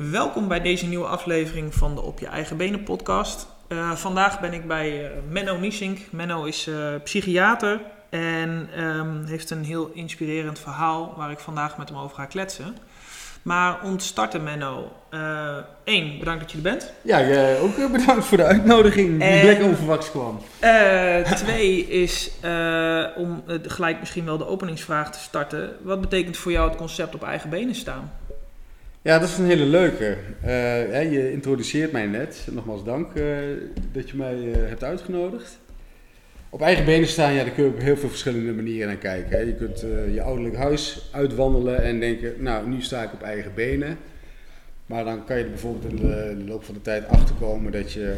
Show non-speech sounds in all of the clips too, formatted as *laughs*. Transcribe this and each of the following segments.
Welkom bij deze nieuwe aflevering van de Op Je Eigen Benen podcast. Uh, vandaag ben ik bij uh, Menno Niesink. Menno is uh, psychiater en um, heeft een heel inspirerend verhaal waar ik vandaag met hem over ga kletsen. Maar om te starten, Menno. Eén, bedankt dat je er bent. Ja, jij ook bedankt voor de uitnodiging die lekker onverwachts kwam. Twee is om gelijk misschien wel de openingsvraag te starten. Wat betekent voor jou het concept op eigen benen staan? Ja, dat is een hele leuke. je introduceert mij net. Nogmaals dank dat je mij hebt uitgenodigd. Op eigen benen staan, ja, daar kun je op heel veel verschillende manieren naar kijken. Hè. Je kunt je ouderlijk huis uitwandelen en denken, nou, nu sta ik op eigen benen. Maar dan kan je er bijvoorbeeld in de, de loop van de tijd achterkomen dat je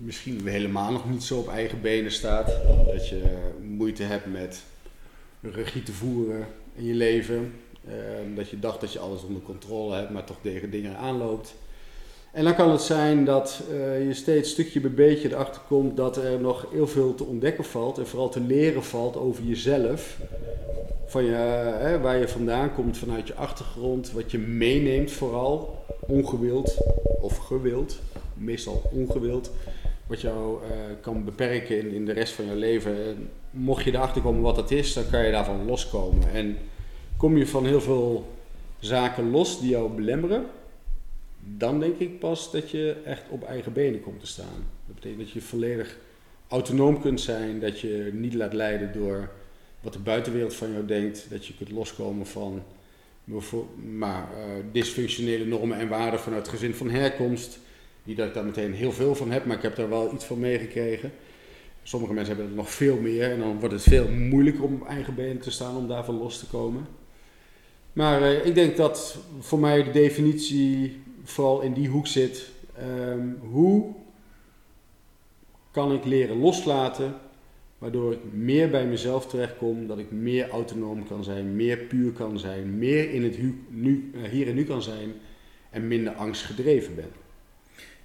misschien helemaal nog niet zo op eigen benen staat. Dat je moeite hebt met regie te voeren in je leven. Uh, dat je dacht dat je alles onder controle hebt, maar toch tegen dingen aanloopt. En dan kan het zijn dat uh, je steeds stukje bij beetje erachter komt dat er nog heel veel te ontdekken valt en vooral te leren valt over jezelf. Van je, hè, waar je vandaan komt vanuit je achtergrond, wat je meeneemt vooral, ongewild of gewild, meestal ongewild, wat jou uh, kan beperken in, in de rest van je leven. En mocht je erachter komen wat dat is, dan kan je daarvan loskomen. En kom je van heel veel zaken los die jou belemmeren, dan denk ik pas dat je echt op eigen benen komt te staan. Dat betekent dat je volledig autonoom kunt zijn, dat je niet laat leiden door wat de buitenwereld van jou denkt, dat je kunt loskomen van maar, uh, dysfunctionele normen en waarden vanuit het gezin van herkomst. Niet dat ik daar meteen heel veel van heb, maar ik heb daar wel iets van meegekregen. Sommige mensen hebben er nog veel meer en dan wordt het veel moeilijker om op eigen benen te staan om daarvan los te komen. Maar uh, ik denk dat voor mij de definitie vooral in die hoek zit. Um, hoe kan ik leren loslaten, waardoor ik meer bij mezelf terechtkom, dat ik meer autonoom kan zijn, meer puur kan zijn, meer in het hu nu, uh, hier en nu kan zijn en minder angstgedreven ben.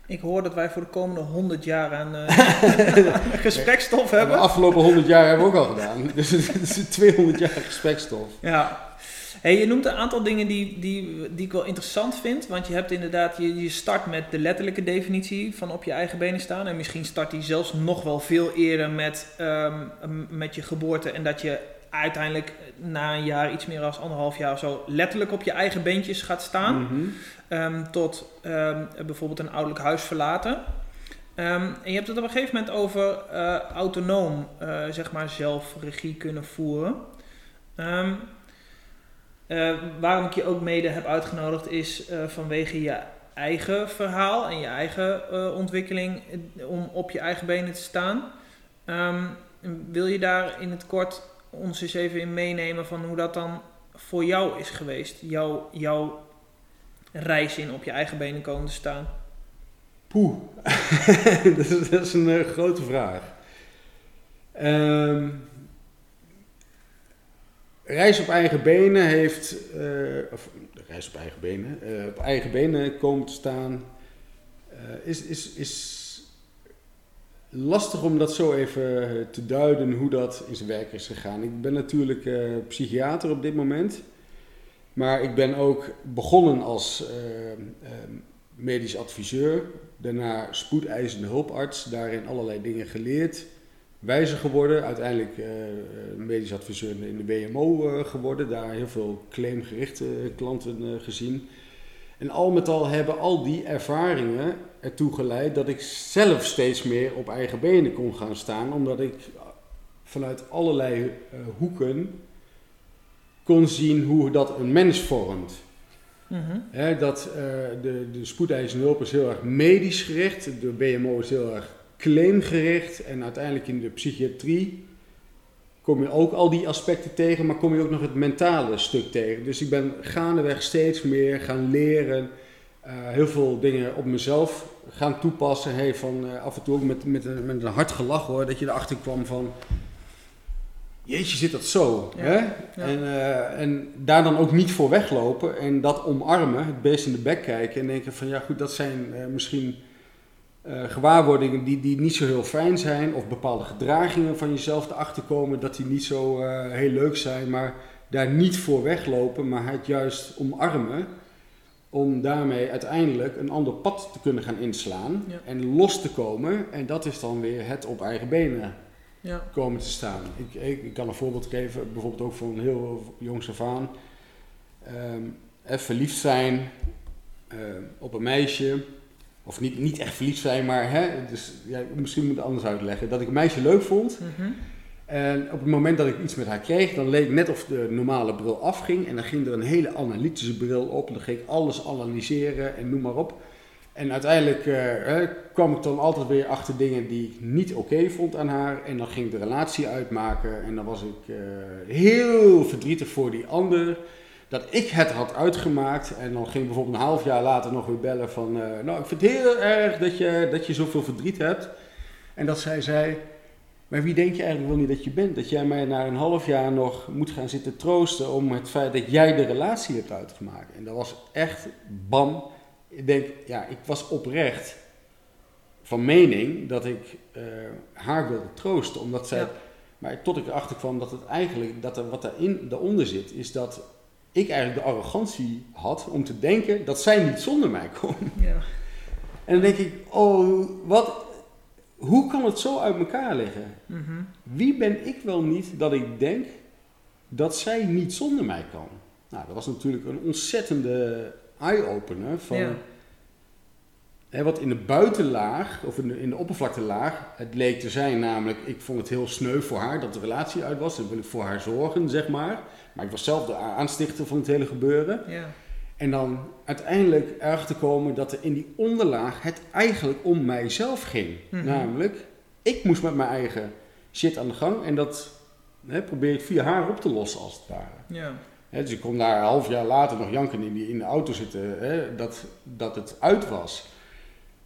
Ik hoor dat wij voor de komende 100 jaar aan uh, *laughs* gesprekstof hebben. De afgelopen 100 jaar hebben we ook al gedaan. Dus het is 200 jaar gesprekstof. Ja, Hey, je noemt een aantal dingen die, die, die ik wel interessant vind. Want je hebt inderdaad, je, je start met de letterlijke definitie van op je eigen benen staan. En misschien start die zelfs nog wel veel eerder met, um, met je geboorte. En dat je uiteindelijk na een jaar, iets meer dan anderhalf jaar of zo, letterlijk op je eigen beentjes gaat staan. Mm -hmm. um, tot um, bijvoorbeeld een ouderlijk huis verlaten. en je hebt het op een gegeven moment over uh, autonoom, uh, zeg maar, zelf regie kunnen voeren. Uh, waarom ik je ook mede heb uitgenodigd is uh, vanwege je eigen verhaal en je eigen uh, ontwikkeling om op je eigen benen te staan. Um, wil je daar in het kort ons eens even in meenemen van hoe dat dan voor jou is geweest? Jouw, jouw reis in op je eigen benen komen te staan? Poeh, *laughs* dat, is, dat, is, een grote vraag. Um, Reis op eigen benen heeft, uh, of reis op eigen benen, uh, op eigen benen komen te staan, uh, is, is, is lastig om dat zo even te duiden hoe dat in zijn werk is gegaan. Ik ben natuurlijk psychiater op dit moment, maar ik ben ook begonnen als medisch adviseur, daarna spoedeisende hulparts, daarin allerlei dingen geleerd wijzer geworden. Uiteindelijk uh, medisch adviseur in de WMO uh, geworden. Daar heel veel claimgerichte klanten gezien. En al met al hebben al die ervaringen ertoe geleid dat ik zelf steeds meer op eigen benen kon gaan staan. Omdat ik vanuit allerlei hoeken kon zien hoe dat een mens vormt. Mm -hmm. dat de, de spoedeisende hulp is heel erg medisch gericht. De BMO is heel erg claimgericht en uiteindelijk in de psychiatrie kom je ook al die aspecten tegen, maar kom je ook nog het mentale stuk tegen. Dus ik ben gaandeweg steeds meer gaan leren, uh, heel veel dingen op mezelf gaan toepassen. Hey, van uh, af en toe ook met, met, een, met een hard gelach hoor, dat je erachter kwam van. Jeetje, zit dat zo? Ja, hè? Ja. En, uh, en daar dan ook niet voor weglopen en dat omarmen, het beest in de bek kijken en denken van ja goed, dat zijn misschien uh, gewaarwordingen die, die niet zo heel fijn zijn, of bepaalde gedragingen van jezelf te achterkomen dat die niet zo uh, heel leuk zijn, maar daar niet voor weglopen, maar het juist omarmen. om daarmee uiteindelijk een ander pad te kunnen gaan inslaan Ja. en los te komen. En dat is dan weer het op eigen benen Ja. komen te staan. Ik, ik, ik kan een voorbeeld geven, bijvoorbeeld ook voor een heel jongs af aan. Ehm, eh, verliefd zijn eh, op een meisje. Of niet, niet echt verliefd zijn, maar hè, dus, ja, misschien moet ik het anders uitleggen. Dat ik een meisje leuk vond. Mhm. En op het moment dat ik iets met haar kreeg, dan leek net of de normale bril afging. En dan ging er een hele analytische bril op. En dan ging ik alles analyseren en noem maar op. En uiteindelijk eh, eh, kwam ik dan altijd weer achter dingen die ik niet oké vond aan haar. En dan ging ik de relatie uitmaken. En dan was ik eh, heel verdrietig voor die ander. Dat ik het had uitgemaakt. En dan ging bijvoorbeeld een half jaar later nog weer bellen van... eh, nou, ik vind het heel erg dat je, dat je zoveel verdriet hebt. En dat zij zei... Maar wie denk je eigenlijk wel niet dat je bent? Dat jij mij na een half jaar nog moet gaan zitten troosten om het feit dat jij de relatie hebt uitgemaakt. En dat was echt bam. Ik denk, ja, ik was oprecht van mening dat ik eh, haar wilde troosten. Omdat zij, Ja. Maar tot ik erachter kwam dat het eigenlijk, dat er wat daarin, daaronder zit, is dat ik eigenlijk de arrogantie had om te denken dat zij niet zonder mij kon. Ja. En dan denk ik, oh, wat, hoe kan het zo uit elkaar liggen? Mhm. Wie ben ik wel niet dat ik denk dat zij niet zonder mij kan? Nou, dat was natuurlijk een ontzettende eye-opener van Ja. Hè, wat in de buitenlaag, of in de, in de oppervlaktelaag, het leek te zijn. Namelijk, ik vond het heel sneu voor haar dat de relatie uit was. En wil ik voor haar zorgen, zeg maar. Maar ik was zelf de aanstichter van het hele gebeuren. Ja. En dan uiteindelijk erachter komen dat er in die onderlaag het eigenlijk om mijzelf ging. Mhm. Namelijk, ik moest met mijn eigen shit aan de gang en dat hè, probeer ik via haar op te lossen als het ware. Ja. Hè, dus ik kon daar een half jaar later nog janken in, die, in de auto zitten dat, dat het uit was.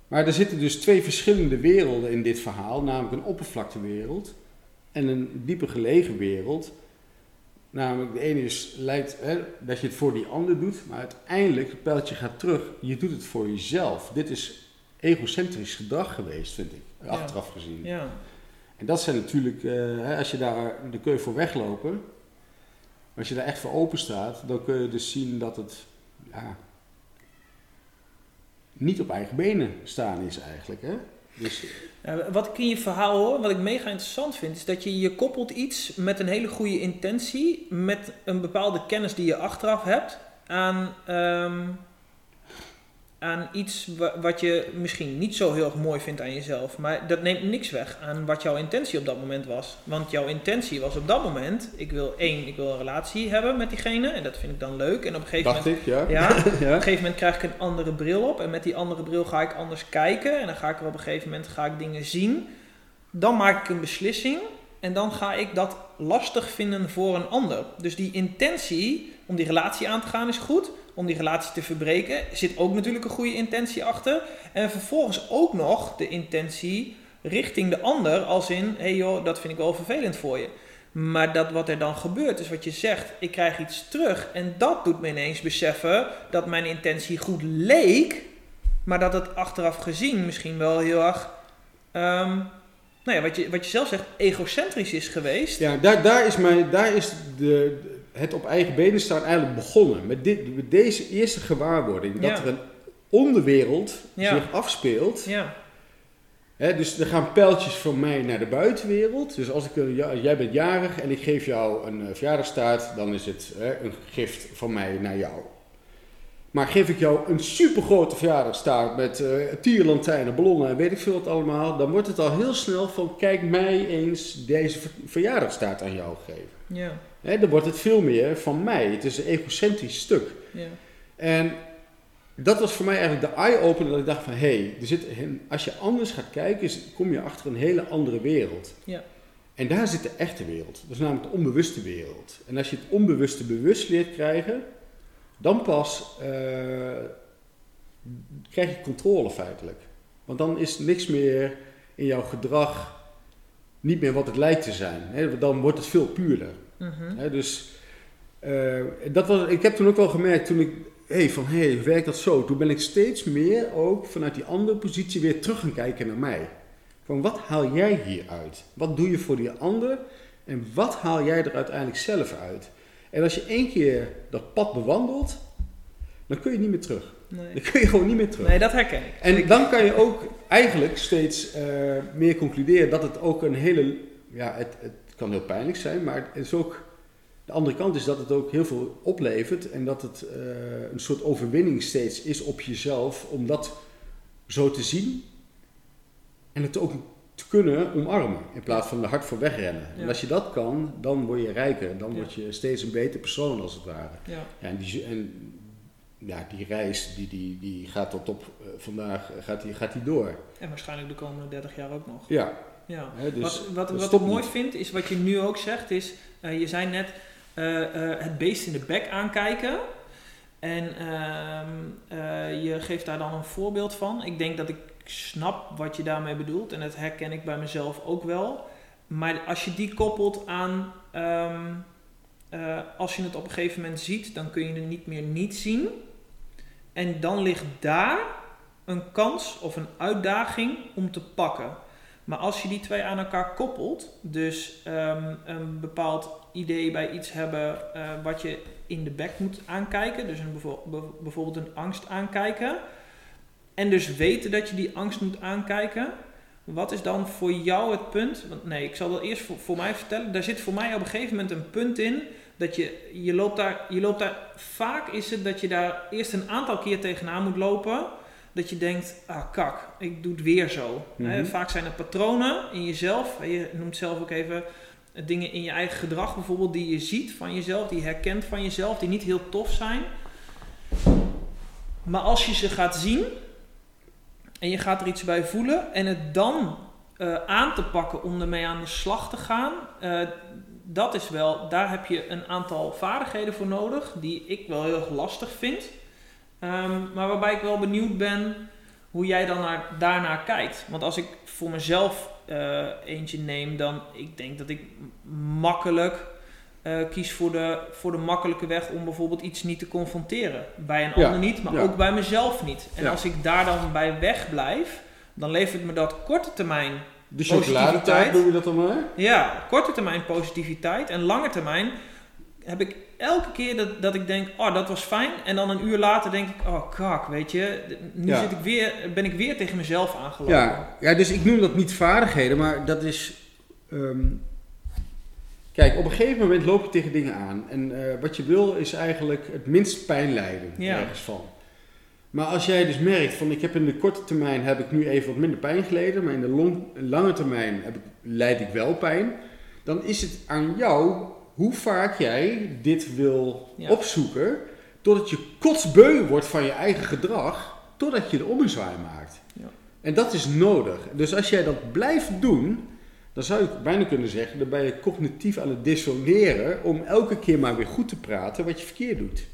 Maar er zitten dus twee verschillende werelden in dit verhaal, namelijk een oppervlaktewereld en een dieper gelegen wereld. Namelijk, de ene is, lijkt hè, dat je het voor die ander doet, maar uiteindelijk, het pijltje gaat terug, je doet het voor jezelf. Dit is egocentrisch gedrag geweest, vind ik, achteraf gezien. Ja. En dat zijn natuurlijk, eh, als je daar, daar kun je voor weglopen. Als je daar echt voor open staat, dan kun je dus zien dat het ja, niet op eigen benen staan is eigenlijk. Hè? Dus, wat ik in je verhaal hoor, wat ik mega interessant vind, is dat je je koppelt iets met een hele goede intentie, met een bepaalde kennis die je achteraf hebt, aan, ehm, aan iets wa- wat je misschien niet zo heel erg mooi vindt aan jezelf. Maar dat neemt niks weg aan wat jouw intentie op dat moment was. Want jouw intentie was op dat moment, ik wil één, ik wil een relatie hebben met diegene, en dat vind ik dan leuk. En op een gegeven dacht moment ik, ja. ja, *laughs* op ja. een gegeven moment krijg ik een andere bril op. En met die andere bril ga ik anders kijken. En dan ga ik er op een gegeven moment ga ik dingen zien. Dan maak ik een beslissing. En dan ga ik dat lastig vinden voor een ander. Dus die intentie om die relatie aan te gaan is goed. Om die relatie te verbreken zit ook natuurlijk een goede intentie achter. En vervolgens ook nog de intentie richting de ander. Als in, hé hey joh, dat vind ik wel vervelend voor je. Maar dat wat er dan gebeurt, is wat je zegt, ik krijg iets terug. En dat doet me ineens beseffen dat mijn intentie goed leek, maar dat het achteraf gezien misschien wel heel erg, ehm, nou ja, wat je, wat je zelf zegt, egocentrisch is geweest. Ja, daar, daar is, mijn, daar is de, het op eigen benen staan eigenlijk begonnen. Met, dit, met deze eerste gewaarwording. Dat er een onderwereld zich afspeelt. Ja, dus er gaan pijltjes van mij naar de buitenwereld. Dus als ik een, ja, jij bent jarig en ik geef jou een uh, verjaardagstaart, dan is het een gift van mij naar jou. Maar geef ik jou een supergrote verjaardagstaart met uh, tierlantijnen, ballonnen en weet ik veel wat allemaal, dan wordt het al heel snel van kijk mij eens deze ver- verjaardagstaart aan jou geven. ja, Hè, dan wordt het veel meer van mij. Het is een egocentrisch stuk. ja, En dat was voor mij eigenlijk de eye-opener dat ik dacht van hé, hey, er zit als je anders gaat kijken, kom je achter een hele andere wereld. Ja. En daar zit de echte wereld. Dat is namelijk de onbewuste wereld. En als je het onbewuste bewust leert krijgen, dan pas eh, krijg je controle feitelijk. Want dan is niks meer in jouw gedrag niet meer wat het lijkt te zijn. Dan wordt het veel puurder. Mhm, dus eh, dat was, ik heb toen ook wel gemerkt, toen ik, hey, van hé, hey, werkt dat zo? Toen ben ik steeds meer ook vanuit die andere positie weer terug gaan kijken naar mij. Van wat haal jij hieruit? Wat doe je voor die ander? En wat haal jij er uiteindelijk zelf uit? En als je één keer dat pad bewandelt, dan kun je niet meer terug. Nee. Dan kun je gewoon niet meer terug. nee, dat herken ik. En dan kan je ook eigenlijk steeds eh, meer concluderen dat het ook een hele. Ja, het, het kan heel pijnlijk zijn, maar het is ook. De andere kant is dat het ook heel veel oplevert en dat het eh, een soort overwinning steeds is op jezelf om dat zo te zien en het ook te kunnen omarmen in plaats van er hard voor wegrennen. Ja. En als je dat kan, dan word je rijker, dan Ja. word je steeds een beter persoon als het ware. ja. Ja, en die, en, ja, die reis die, die, die gaat tot op eh, vandaag gaat die, gaat die door. En waarschijnlijk de komende 30 jaar ook nog. Ja, Ja. dus wat wat, wat ik mooi vind, is wat je nu ook zegt, is eh, je zei net eh, eh, het beest in de bek aankijken. En ehm, eh, je geeft daar dan een voorbeeld van. Ik denk dat ik snap wat je daarmee bedoelt en dat herken ik bij mezelf ook wel. Maar als je die koppelt aan ehm, eh, als je het op een gegeven moment ziet, dan kun je het niet meer niet zien. En dan ligt daar een kans of een uitdaging om te pakken. Maar als je die twee aan elkaar koppelt, dus ehm, een bepaald idee bij iets hebben eh, wat je in de bek moet aankijken, dus een bijvoorbeeld een angst aankijken, en dus weten dat je die angst moet aankijken, wat is dan voor jou het punt? Want nee, ik zal dat eerst voor, voor mij vertellen. Daar zit voor mij op een gegeven moment een punt in dat je, je loopt daar, je loopt daar, vaak is het dat je daar eerst een aantal keer tegenaan moet lopen. Dat je denkt, ah kak, ik doe het weer zo. Mhm. Vaak zijn er patronen in jezelf. Je noemt zelf ook even eh, dingen in je eigen gedrag bijvoorbeeld die je ziet van jezelf, die je herkent van jezelf, die niet heel tof zijn. Maar als je ze gaat zien en je gaat er iets bij voelen en het dan eh, aan te pakken om ermee aan de slag te gaan, eh, dat is wel, daar heb je een aantal vaardigheden voor nodig die ik wel heel erg lastig vind. Ehm, maar waarbij ik wel benieuwd ben hoe jij dan naar, daarnaar kijkt. Want als ik voor mezelf eh, eentje neem, dan ik denk dat ik makkelijk eh, kies voor de, voor de makkelijke weg om bijvoorbeeld iets niet te confronteren. Bij een Ja, ander niet, maar ja. ook bij mezelf niet. En Ja. als ik daar dan bij wegblijf, dan levert me dat korte termijn De chocoladetaart noem je dat dan maar? ja, korte termijn positiviteit en lange termijn heb ik elke keer dat, dat ik denk, oh dat was fijn. En dan een uur later denk ik, oh kak, weet je, nu Ja. zit ik weer, ben ik weer tegen mezelf aangelopen. Ja, ja, dus ik noem dat niet vaardigheden, maar dat is. ehm, kijk, op een gegeven moment loop je tegen dingen aan. En eh, wat je wil is eigenlijk het minst pijn lijden Ja. ergens van. Maar als jij dus merkt van ik heb in de korte termijn heb ik nu even wat minder pijn geleden, maar in de long- lange termijn heb ik, lijd ik wel pijn, dan is het aan jou hoe vaak jij dit wil Ja. opzoeken, totdat je kotsbeu wordt van je eigen gedrag, totdat je de ommezwaai maakt. Ja. En dat is nodig. Dus als jij dat blijft doen, dan zou je bijna kunnen zeggen, dan ben je cognitief aan het dissoneren om elke keer maar weer goed te praten wat je verkeerd doet.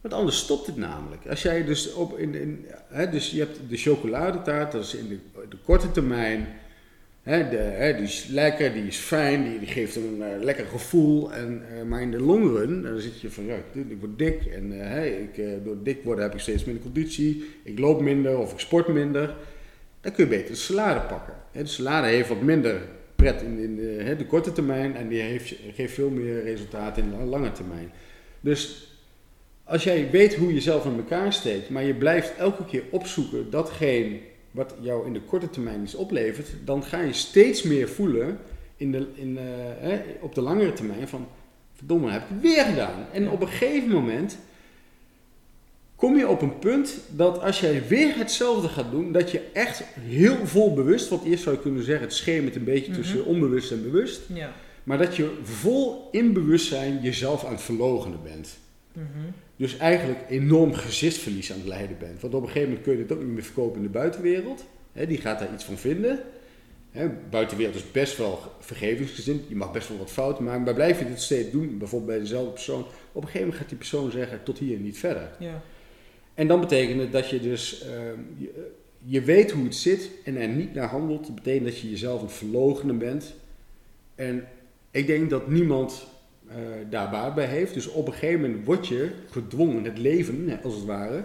Want anders stopt het namelijk. Als jij dus op in, in, hè, dus je hebt de chocoladetaart, dat is in de, de korte termijn. Hè, die is lekker, die is fijn, die, geeft een eh, lekker gevoel. En, eh, maar in de long run, dan zit je van ja, ik, word dik. En eh, ik, eh, door dik worden heb ik steeds minder conditie. Ik loop minder of ik sport minder. Dan kun je beter de salade pakken. De salade heeft wat minder pret in, in de, de korte termijn. En die heeft, geeft veel meer resultaat in de lange termijn. Dus als jij weet hoe je zelf in elkaar steekt, maar je blijft elke keer opzoeken datgene wat jou in de korte termijn iets oplevert, dan ga je steeds meer voelen in de, in, eh, hè, op de langere termijn van, verdomme, heb ik het weer gedaan. En op een gegeven moment kom je op een punt dat als jij weer hetzelfde gaat doen, dat je echt heel vol bewust, want eerst zou je kunnen zeggen, het schemert een beetje Mhm. tussen onbewust en bewust, Ja. maar dat je vol in bewustzijn jezelf aan het verlogenen bent. Mhm. Dus eigenlijk enorm gezichtsverlies aan het lijden bent. Want op een gegeven moment kun je het ook niet meer verkopen in de buitenwereld. Die gaat daar iets van vinden. Buitenwereld is best wel vergevingsgezind. Je mag best wel wat fouten maken. Maar blijf je dit steeds doen, bijvoorbeeld bij dezelfde persoon. Op een gegeven moment gaat die persoon zeggen tot hier en niet verder. Ja. En dan betekent het dat je dus, ehm, je, je weet hoe het zit en er niet naar handelt. Dat betekent dat je jezelf aan het verloochenen bent. En ik denk dat niemand eh, daar baat bij heeft. Dus op een gegeven moment word je gedwongen, het leven als het ware,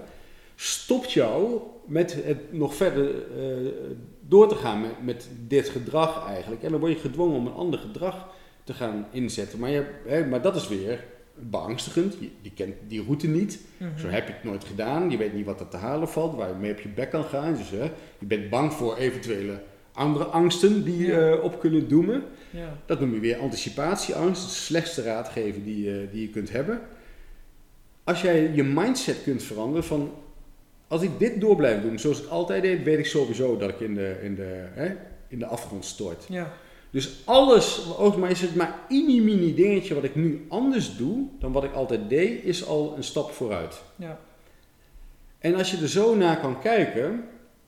stopt jou met het nog verder eh, door te gaan met, met dit gedrag eigenlijk. En dan word je gedwongen om een ander gedrag te gaan inzetten. Maar, je, hè, maar dat is weer beangstigend. Je, je kent die route niet. Mhm. Zo heb je het nooit gedaan. Je weet niet wat er te halen valt, waar je mee op je bek kan gaan. Dus hè, je bent bang voor eventuele andere angsten die Ja. eh, op kunnen doemen. Ja. Dat noem je weer anticipatieangst. De slechtste raadgever die, eh, die je kunt hebben. Als jij je mindset kunt veranderen van... Als ik dit door blijf doen zoals ik altijd deed, weet ik sowieso dat ik in de, in de, hè, in de afgrond stort. Ja. Dus alles, ook maar is het maar een mini dingetje wat ik nu anders doe dan wat ik altijd deed, is al een stap vooruit. Ja. En als je er zo naar kan kijken,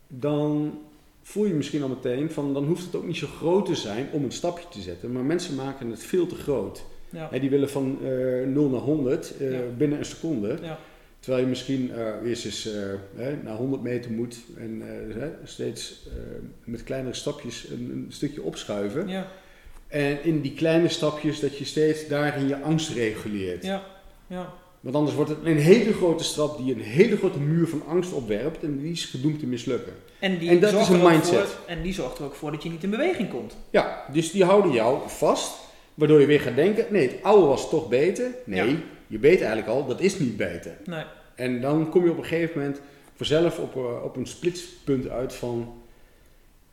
dan voel je misschien al meteen van, dan hoeft het ook niet zo groot te zijn om een stapje te zetten. Maar mensen maken het veel te groot. Ja. Hè, die willen van eh 0 naar 100 eh, Ja. binnen een seconde. Ja. Terwijl je misschien eh, eerst eens eh, hè, naar 100 meter moet en hè, steeds met kleinere stapjes een, een stukje opschuiven. Ja. En in die kleine stapjes dat je steeds daarin je angst reguleert. Ja. Ja. Want anders wordt het een hele grote stap die een hele grote muur van angst opwerpt en die is gedoemd te mislukken. En, die En dat is een mindset. Voor, en die zorgt er ook voor dat je niet in beweging komt. Ja, dus die houden jou vast, waardoor je weer gaat denken, nee, het oude was toch beter. Nee, Ja. je weet eigenlijk al, dat is niet beter. Nee. En dan kom je op een gegeven moment vanzelf op, eh, op een splitspunt uit van,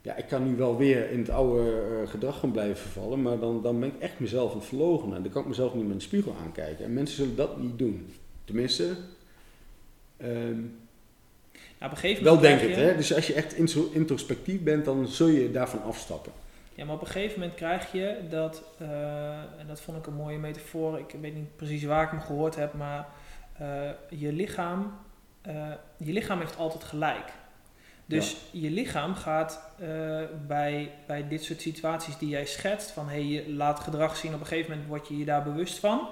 ja, ik kan nu wel weer in het oude eh, gedrag gaan blijven vervallen, maar dan, dan ben ik echt mezelf aan het. Dan kan ik mezelf niet met een spiegel aankijken. En mensen zullen dat niet doen. Tenminste, ehm, Nou, op een gegeven wel denk ik. je- Hè? Dus als je echt intro- introspectief bent, dan zul je daarvan afstappen. Ja, maar op een gegeven moment krijg je dat, eh, en dat vond ik een mooie metafoor, ik weet niet precies waar ik hem gehoord heb, maar eh, je, lichaam, je lichaam heeft altijd gelijk. Dus je lichaam gaat eh, bij, bij dit soort situaties die jij schetst, van hey, je laat gedrag zien, op een gegeven moment word je je daar bewust van.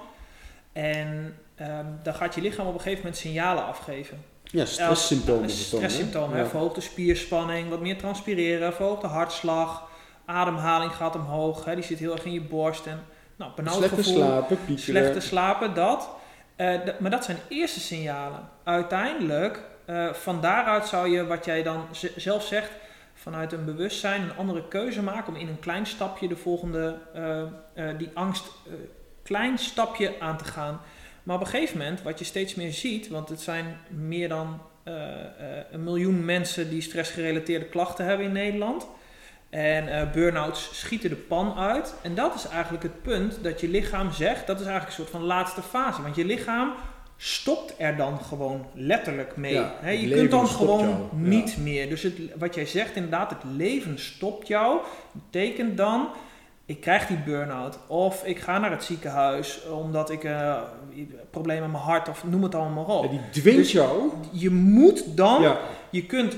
En ehm, dan gaat je lichaam op een gegeven moment signalen afgeven. Ja, stresssymptomen. Hè? stresssymptomen? Ja. verhoogde spierspanning, wat meer transpireren, verhoogde hartslag, ademhaling gaat omhoog, hè? die zit heel erg in je borst en nou, benauwd Slechte gevoel, slapen, piekeren. slechte slapen, dat. Eh, maar dat zijn eerste signalen. Uiteindelijk, eh, van daaruit zou je, wat jij dan zelf zegt, vanuit een bewustzijn een andere keuze maken om in een klein stapje de volgende, eh, eh, die angst, klein stapje aan te gaan. Maar op een gegeven moment, wat je steeds meer ziet, want het zijn meer dan een miljoen mensen die stressgerelateerde klachten hebben in Nederland. En burn-outs schieten de pan uit. En dat is eigenlijk het punt dat je lichaam zegt, dat is eigenlijk een soort van laatste fase. Want je lichaam stopt er dan gewoon letterlijk mee. Ja, je kunt dan gewoon jou, ja. niet meer. Dus het, wat jij zegt inderdaad, het leven stopt jou. Betekent dan, ik krijg die burn-out. Of ik ga naar het ziekenhuis omdat ik uh, problemen met mijn hart of noem het allemaal maar op. Ja, die dwingt Dus- jou. Je moet dan Ja, je kunt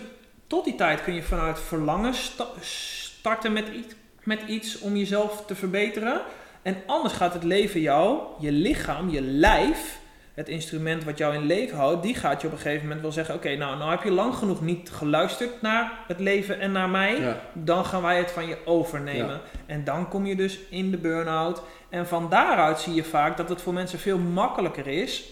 tot die tijd kun je vanuit verlangen sta- starten met iets, met iets om jezelf te verbeteren. En anders gaat het leven jou, je lichaam, je lijf, het instrument wat jou in leven houdt, die gaat je op een gegeven moment wel zeggen: Oké, nou, nou heb je lang genoeg niet geluisterd naar het leven en naar mij. ja. Dan gaan wij het van je overnemen. En dan kom je dus in de burn-out. En van daaruit zie je vaak dat het voor mensen veel makkelijker is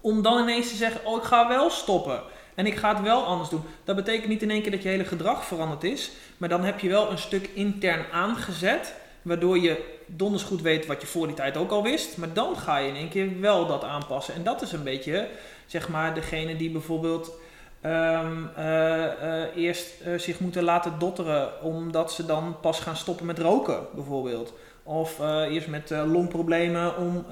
om dan ineens te zeggen: Oh, ik ga wel stoppen. En ik ga het wel anders doen. Dat betekent niet in één keer dat je hele gedrag veranderd is. Maar dan heb je wel een stuk intern aangezet. Waardoor je donders goed weet wat je voor die tijd ook al wist. Maar dan ga je in één keer wel dat aanpassen. En dat is een beetje, zeg maar, degene die bijvoorbeeld ehm, eh, eh, eerst eh, zich moeten laten dotteren. Omdat ze dan pas gaan stoppen met roken, bijvoorbeeld. Of eerst met longproblemen om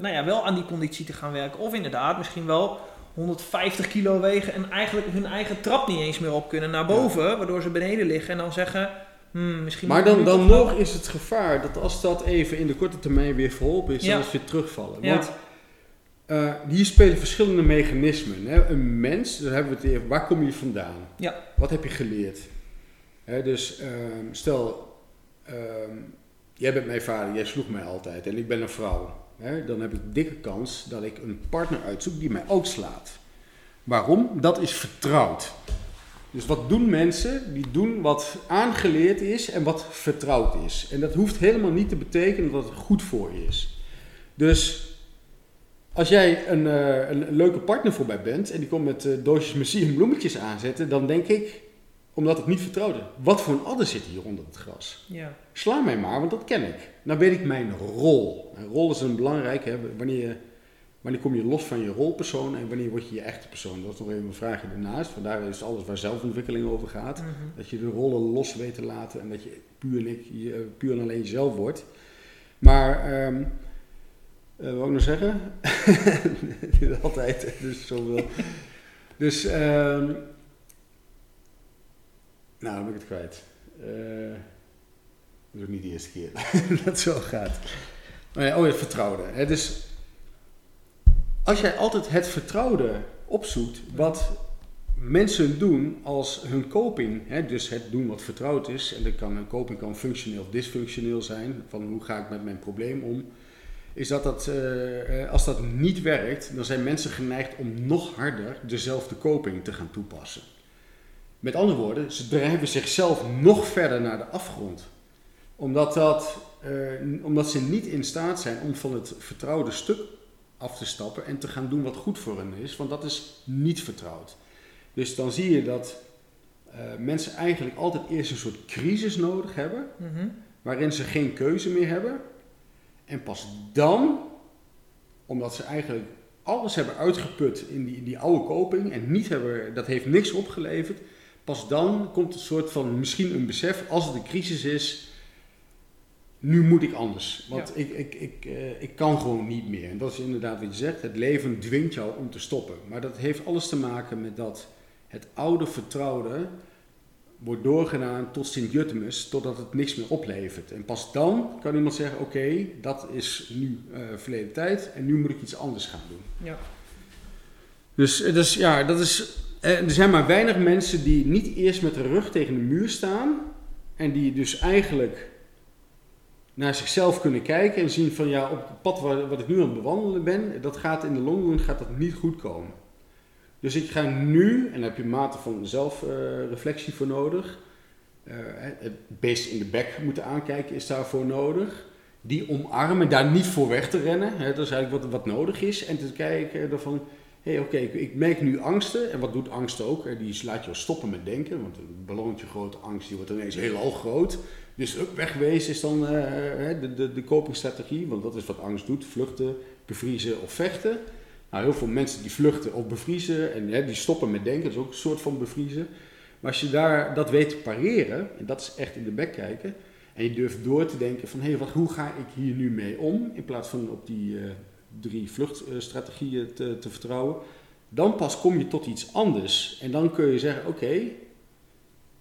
nou ja, wel aan die conditie te gaan werken. Of inderdaad, misschien wel 150 kilo wegen en eigenlijk hun eigen trap niet eens meer op kunnen naar boven. Waardoor ze beneden liggen en dan zeggen, hmm, misschien... Maar dan, dan nog is het gevaar dat als dat even in de korte termijn weer verholpen is, Ja. dan is het weer terugvallen. Ja. Want eh, hier spelen verschillende mechanismen. Hè. Een mens, daar hebben we het even, waar kom je vandaan? Ja. Wat heb je geleerd? Hè, dus ehm, stel, ehm, jij bent mijn vader, jij sloeg mij altijd en ik ben een vrouw. Hè, dan heb ik dikke kans dat ik een partner uitzoek die mij ook slaat. Waarom? Dat is vertrouwd. Dus wat doen mensen? Die doen wat aangeleerd is en wat vertrouwd is. En dat hoeft helemaal niet te betekenen dat het goed voor je is. Dus als jij een, eh, een leuke partner voorbij bent en die komt met eh, doosjes messie en bloemetjes aanzetten, dan denk ik, Omdat het niet vertrouwd is. Wat voor een adder zit hier onder het gras? Ja. Sla mij maar, want dat ken ik. Dan weet ik mijn rol. Een rol is een belangrijke. Hè, wanneer, je, wanneer kom je los van je rolpersoon en wanneer word je je echte persoon? Dat is nog even een vraagje ernaast. Vandaar is alles waar zelfontwikkeling over gaat. Mhm. Dat je de rollen los weet te laten en dat je puur en, ik, je, puur en alleen jezelf wordt. Maar, ehm eh, wat wil ik nog zeggen? *laughs* Altijd, dus zoveel. Dus, ehm nou, dan ben ik het kwijt. Eh, dat is ook niet de eerste keer *laughs* dat het zo gaat. Maar ja, oh, het vertrouwde. Hè? Dus als jij altijd het vertrouwde opzoekt, wat mensen doen als hun coping, hè, dus het doen wat vertrouwd is, en dat kan, een coping kan functioneel of dysfunctioneel zijn, van hoe ga ik met mijn probleem om, is dat, dat eh, eh, als dat niet werkt, dan zijn mensen geneigd om nog harder dezelfde coping te gaan toepassen. Met andere woorden, ze drijven zichzelf nog verder naar de afgrond. Omdat, dat, eh, omdat ze niet in staat zijn om van het vertrouwde stuk af te stappen en te gaan doen wat goed voor hen is, want dat is niet vertrouwd. Dus dan zie je dat eh, mensen eigenlijk altijd eerst een soort crisis nodig hebben, Mhm. waarin ze geen keuze meer hebben. En pas dan, omdat ze eigenlijk alles hebben uitgeput in die, in die oude koping en niet hebben, dat heeft niks opgeleverd, pas dan komt een soort van misschien een besef, als het een crisis is, nu moet ik anders. Want ik, ik, ik, eh, ik kan gewoon niet meer. En dat is inderdaad wat je zegt, het leven dwingt jou om te stoppen. Maar dat heeft alles te maken met dat het oude vertrouwde wordt doorgedaan tot Sint-Jutemus, totdat het niks meer oplevert. En pas dan kan iemand zeggen, oké, dat is nu eh, verleden tijd en nu moet ik iets anders gaan doen. Ja. Dus, eh, dus ja, dat is, er zijn maar weinig mensen die niet eerst met de rug tegen de muur staan en die dus eigenlijk naar zichzelf kunnen kijken en zien van ja, op het pad waar, wat ik nu aan het bewandelen ben, dat gaat in de long run gaat dat niet goed komen. Dus ik ga nu, en daar heb je mate van zelfreflectie voor nodig, eh, het beest in de bek moeten aankijken is daarvoor nodig. Die omarmen, daar niet voor weg te rennen, hè, dat is eigenlijk wat, wat nodig is. En te kijken ervan, hé hey, oké, ik, merk nu angsten. En wat doet angst ook? Die laat je stoppen met denken, want een ballonnetje grote angst, die wordt ineens heel groot. Dus ook wegwezen is dan eh, de, de, de copingstrategie, want dat is wat angst doet, vluchten, bevriezen of vechten. Nou, heel veel mensen die vluchten of bevriezen en die stoppen met denken, dat is ook een soort van bevriezen. Maar als je daar dat weet te pareren, en dat is echt in de bek kijken, en je durft door te denken van hé, hey, hoe ga ik hier nu mee om, in plaats van op die eh, drie vluchtstrategieën te, te vertrouwen, dan pas kom je tot iets anders. En dan kun je zeggen, oké,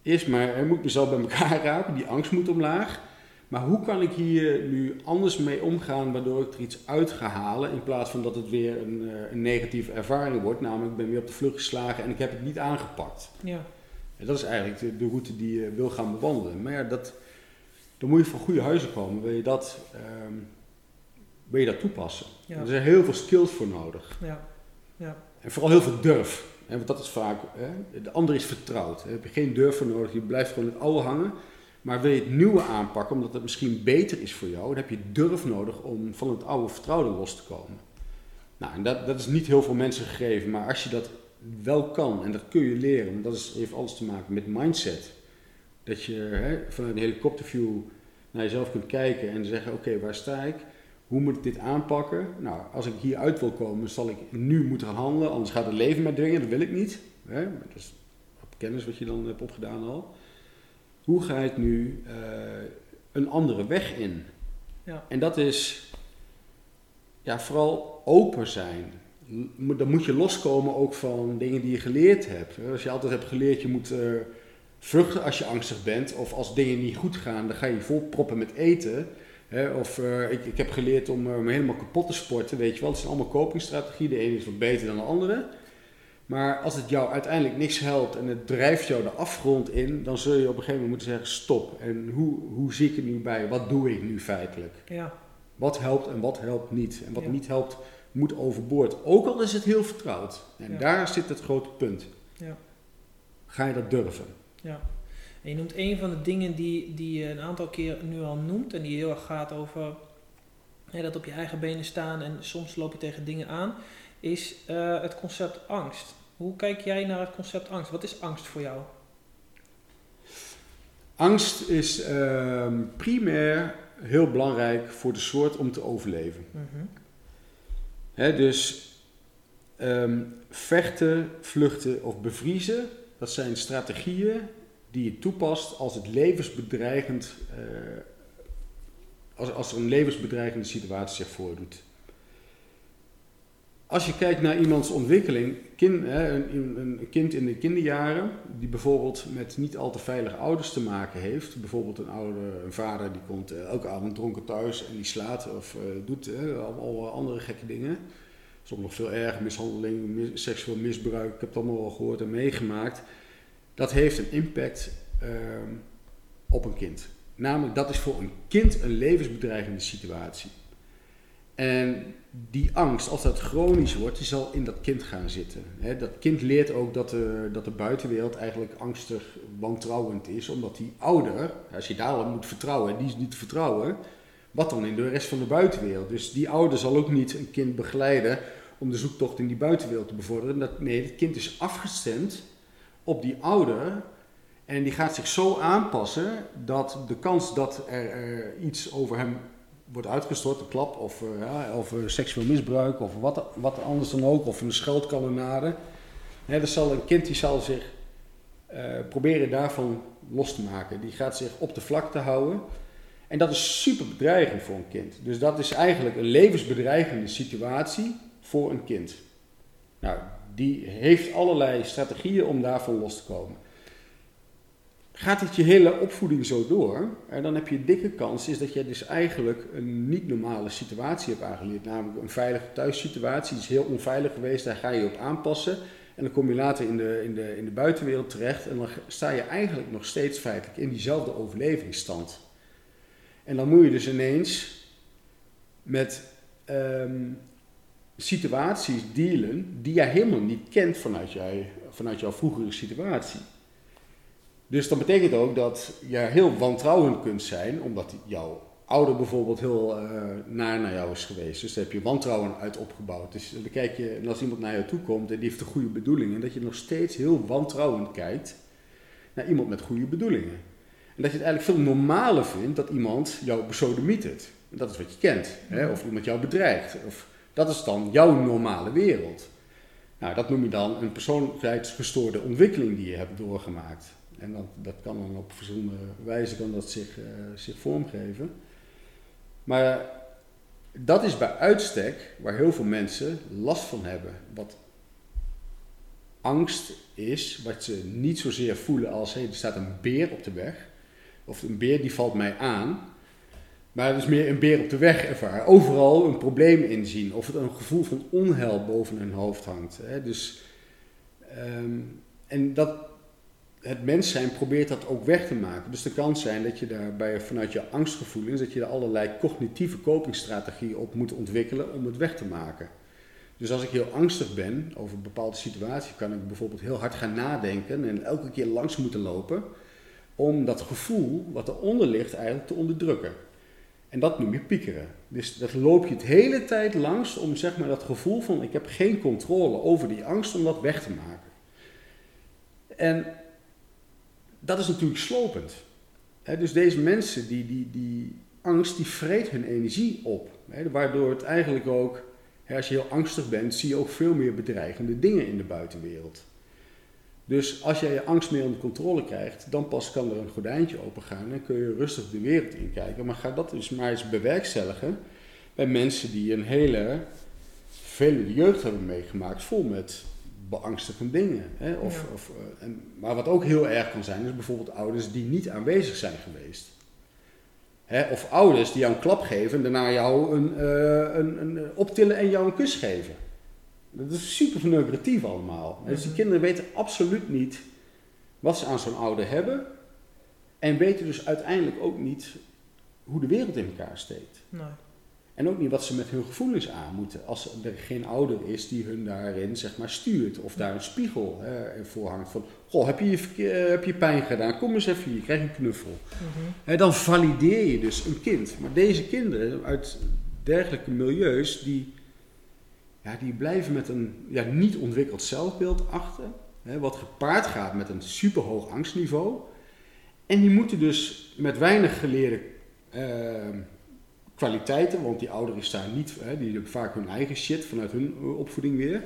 eerst maar hè, moet ik mezelf bij elkaar *laughs* rapen, die angst moet omlaag. Maar hoe kan ik hier nu anders mee omgaan waardoor ik er iets uit ga halen in plaats van dat het weer een, eh, een negatieve ervaring wordt, namelijk ik ben weer op de vlucht geslagen en ik heb het niet aangepakt. Ja. En dat is eigenlijk de, de route die je wil gaan bewandelen. Maar ja, dat, dan moet je van goede huizen komen. Wil je dat, ehm, wil je dat toepassen? Ja. Er zijn heel veel skills voor nodig. Ja. Ja. En vooral heel veel durf. Hè, want dat is vaak, hè, de ander is vertrouwd. Daar heb je geen durf voor nodig. Je blijft gewoon het oude hangen. Maar wil je het nieuwe aanpakken, omdat het misschien beter is voor jou, dan heb je durf nodig om van het oude vertrouwde los te komen. Nou, en dat, dat is niet heel veel mensen gegeven, maar als je dat wel kan, en dat kun je leren, want dat is, heeft alles te maken met mindset. Dat je hè, vanuit een helikopterview naar jezelf kunt kijken en zeggen, oké, waar sta ik? Hoe moet ik dit aanpakken? Nou, als ik hieruit wil komen, zal ik nu moeten gaan handelen, anders gaat het leven mij dwingen, dat wil ik niet. Hè? Dat is kennis wat je dan hebt opgedaan al. Hoe ga ik nu uh, een andere weg in? Ja. En dat is ja, vooral open zijn. Dan moet je loskomen ook van dingen die je geleerd hebt. Als je altijd hebt geleerd, je moet uh, vluchten als je angstig bent. Of als dingen niet goed gaan, dan ga je je vol proppen met eten. Hè? Of uh, ik, ik heb geleerd om me helemaal kapot te sporten. Weet je wel, dat zijn allemaal copingstrategieën. De ene is wat beter dan de andere. Maar als het jou uiteindelijk niks helpt en het drijft jou de afgrond in, dan zul je op een gegeven moment moeten zeggen stop. En hoe, hoe zie ik er nu bij? Wat doe ik nu feitelijk? Ja. Wat helpt en wat helpt niet? En wat Ja. niet helpt, moet overboord. Ook al is het heel vertrouwd. En Ja. daar zit het grote punt. Ja. Ga je dat durven? Ja. En je noemt een van de dingen die, die je een aantal keer nu al noemt en die heel erg gaat over hè, dat op je eigen benen staan en soms loop je tegen dingen aan, is eh, het concept angst. Hoe kijk jij naar het concept angst? Wat is angst voor jou? Angst is ehm, primair heel belangrijk voor de soort om te overleven. Mhm. Hè, dus ehm, vechten, vluchten of bevriezen, dat zijn strategieën die je toepast als het levensbedreigend, eh, als, als er een levensbedreigende situatie zich voordoet. Als je kijkt naar iemands ontwikkeling, hè, een, een- kind in de kinderjaren, die bijvoorbeeld met niet al te veilige ouders te maken heeft, bijvoorbeeld een oude, een vader die komt eh, elke avond dronken thuis en die slaat of eh, doet eh, allemaal andere gekke dingen. Soms nog veel erger, mishandeling, mis- seksueel misbruik, ik heb het allemaal wel gehoord en meegemaakt. Dat heeft een impact ehm, op een kind. Namelijk, dat is voor een kind een levensbedreigende situatie. En die angst, als dat chronisch wordt, die zal in dat kind gaan zitten. Dat kind leert ook dat de, dat de buitenwereld eigenlijk angstig, wantrouwend is, omdat die ouder, als je daarop moet vertrouwen en die is niet te vertrouwen, wat dan in de rest van de buitenwereld. Dus die ouder zal ook niet een kind begeleiden om de zoektocht in die buitenwereld te bevorderen. Dat, nee, het kind is afgestemd op die ouder en die gaat zich zo aanpassen dat de kans dat er, iets over hem wordt uitgestort, een klap of, eh, ja, of eh, seksueel misbruik of wat, wat anders dan ook, of een scheldkanonade. Hè, dat zal een kind die zal zich eh, proberen daarvan los te maken. Die gaat zich op de vlakte houden. En dat is super bedreigend voor een kind. Dus dat is eigenlijk een levensbedreigende situatie voor een kind. Nou, die heeft allerlei strategieën om daarvan los te komen. Gaat het je hele opvoeding zo door, en dan heb je dikke kans is dat je dus eigenlijk een niet normale situatie hebt aangeleerd. Namelijk een veilige thuissituatie, die is heel onveilig geweest, daar ga je op aanpassen. En dan kom je later in de, in de, in de buitenwereld terecht en dan sta je eigenlijk nog steeds feitelijk in diezelfde overlevingsstand. En dan moet je dus ineens met ehm, situaties dealen die jij helemaal niet kent vanuit, vanuit jouw vroegere situatie. Dus dat betekent ook dat je heel wantrouwend kunt zijn, omdat jouw ouder bijvoorbeeld heel eh, naar naar jou is geweest. Dus daar heb je wantrouwen uit opgebouwd. Dus dan kijk je, als iemand naar jou toe komt en die heeft de goede bedoelingen, dat je nog steeds heel wantrouwend kijkt naar iemand met goede bedoelingen. En dat je het eigenlijk veel normaler vindt dat iemand jou besodemietert. En dat is wat je kent. Hè? Of iemand jou bedreigt. Of, dat is dan jouw normale wereld. Nou, dat noem je dan een persoonlijkheidsgestoorde ontwikkeling die je hebt doorgemaakt. En dat, dat kan dan op verschillende wijzen kan dat zich, eh, zich vormgeven. Maar dat is bij uitstek waar heel veel mensen last van hebben. Wat angst is, wat ze niet zozeer voelen als hey, er staat een beer op de weg. Of een beer die valt mij aan. Maar het is meer een beer op de weg ervaren. Overal een probleem inzien. Of het een gevoel van onheil boven hun hoofd hangt. Hè. Dus, ehm, en dat, het mens zijn probeert dat ook weg te maken. Dus de kans zijn dat je daarbij vanuit je angstgevoelens, dat je er allerlei cognitieve copingstrategieën op moet ontwikkelen om het weg te maken. Dus als ik heel angstig ben over een bepaalde situatie, kan ik bijvoorbeeld heel hard gaan nadenken en elke keer langs moeten lopen om dat gevoel wat eronder ligt eigenlijk te onderdrukken. En dat noem je piekeren. Dus dat loop je het hele tijd langs om zeg maar dat gevoel van ik heb geen controle over die angst om dat weg te maken. En dat is natuurlijk slopend. Dus deze mensen, die, die, die angst, die vreet hun energie op. Waardoor het eigenlijk ook, als je heel angstig bent, zie je ook veel meer bedreigende dingen in de buitenwereld. Dus als jij je angst meer onder controle krijgt, dan pas kan er een gordijntje opengaan en kun je rustig de wereld inkijken. Maar ga dat dus maar eens bewerkstelligen bij mensen die een hele vervelende jeugd hebben meegemaakt, vol met beangstigende dingen. Hè? Of, Ja. of, eh, en, maar wat ook heel erg kan zijn, is bijvoorbeeld ouders die niet aanwezig zijn geweest. Hè? Of ouders die jou een klap geven en daarna jou een, eh, een, een, eh, optillen en jou een kus geven. Dat is super verneukeratief allemaal. Dus die kinderen weten absoluut niet wat ze aan zo'n ouder hebben. En weten dus uiteindelijk ook niet hoe de wereld in elkaar steekt. Nee. En ook niet wat ze met hun gevoelens aan moeten. Als er geen ouder is die hun daarin zeg maar stuurt. Of daar een spiegel hè, voor hangt. Van, goh, heb je, eh, heb je pijn gedaan? Kom eens even hier, krijg een knuffel. Mhm. Hè, dan valideer je dus een kind. Maar deze kinderen uit dergelijke milieus, die, ja, die blijven met een ja, niet ontwikkeld zelfbeeld achter. Hè, wat gepaard gaat met een superhoog angstniveau. En die moeten dus met weinig geleerde uh, kwaliteiten, want die ouderen staan niet, hè, die hebben vaak hun eigen shit vanuit hun opvoeding weer.